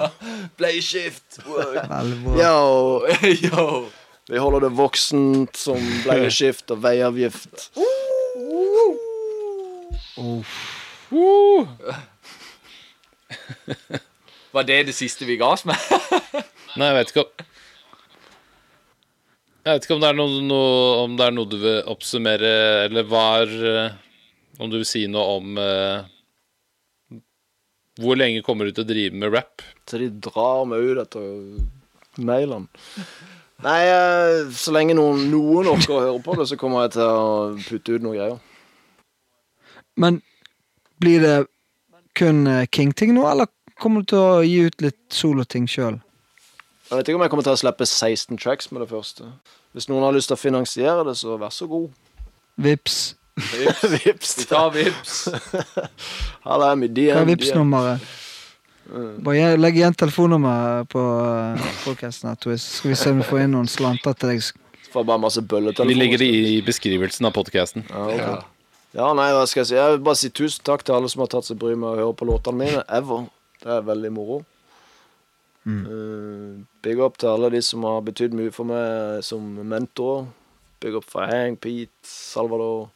«Play shift!» Yo. Yo. Vi holder det voksent som bleieskift og veiavgift. Var det det siste vi ga oss med? Nei, jeg vet ikke om Jeg vet ikke om det er noe, noe, om det er noe du vil oppsummere, eller var eh, Om du vil si noe om eh, Hvor lenge kommer du til å drive med rap? Til de drar meg ut etter mailene. Nei, eh, så lenge noen, noen orker å høre på det, så kommer jeg til å putte ut noen greier. Men blir det kun eh, King-ting nå, eller kommer du til å gi ut litt soloting sjøl? Jeg vet ikke om jeg kommer til å slippe 16 tracks med det første. Hvis noen har lyst til å finansiere det, så vær så god. Vips. Vips. Vi tar vips. Her er mi Hva er Vipps-nummeret? Bare legg igjen telefonnummeret på uh, podkasten. Skal vi se om vi får inn noen slanter til deg. Får bare masse bølletelefoner. Vi legger det i beskrivelsen av podkasten. Ja, okay. ja, nei, hva skal jeg si? Jeg vil bare si tusen takk til alle som har tatt seg bryet med å høre på låtene mine. Ever. Det er veldig moro. Eh, big up til alle de som har betydd mye for meg som mentor. Big up for Hank, Pete, Salvador.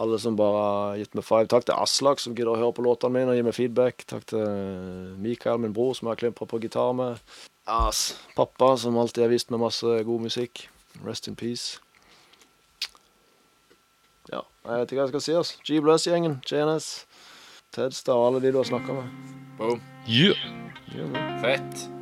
Alle som bare har gitt meg five. Takk til Aslak, som gidder å høre på låtene mine og gi meg feedback. Takk til Mikael, min bror, som jeg har klimpra på gitar med. As. Pappa, som alltid har vist meg masse god musikk. Rest in peace. Ja, jeg vet ikke hva jeg skal si. ass. G-Bless-gjengen, JNS, Tedstad og alle de du har snakka med. Boom. Yeah. yeah. Fett.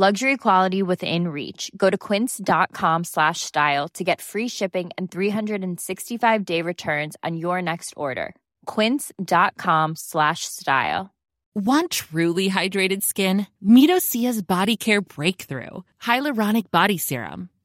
Luxury quality within reach. Go to quince.com slash style to get free shipping and 365 day returns on your next order. Quince.com slash style. Want truly hydrated skin? Meet Body Care Breakthrough Hyaluronic Body Serum.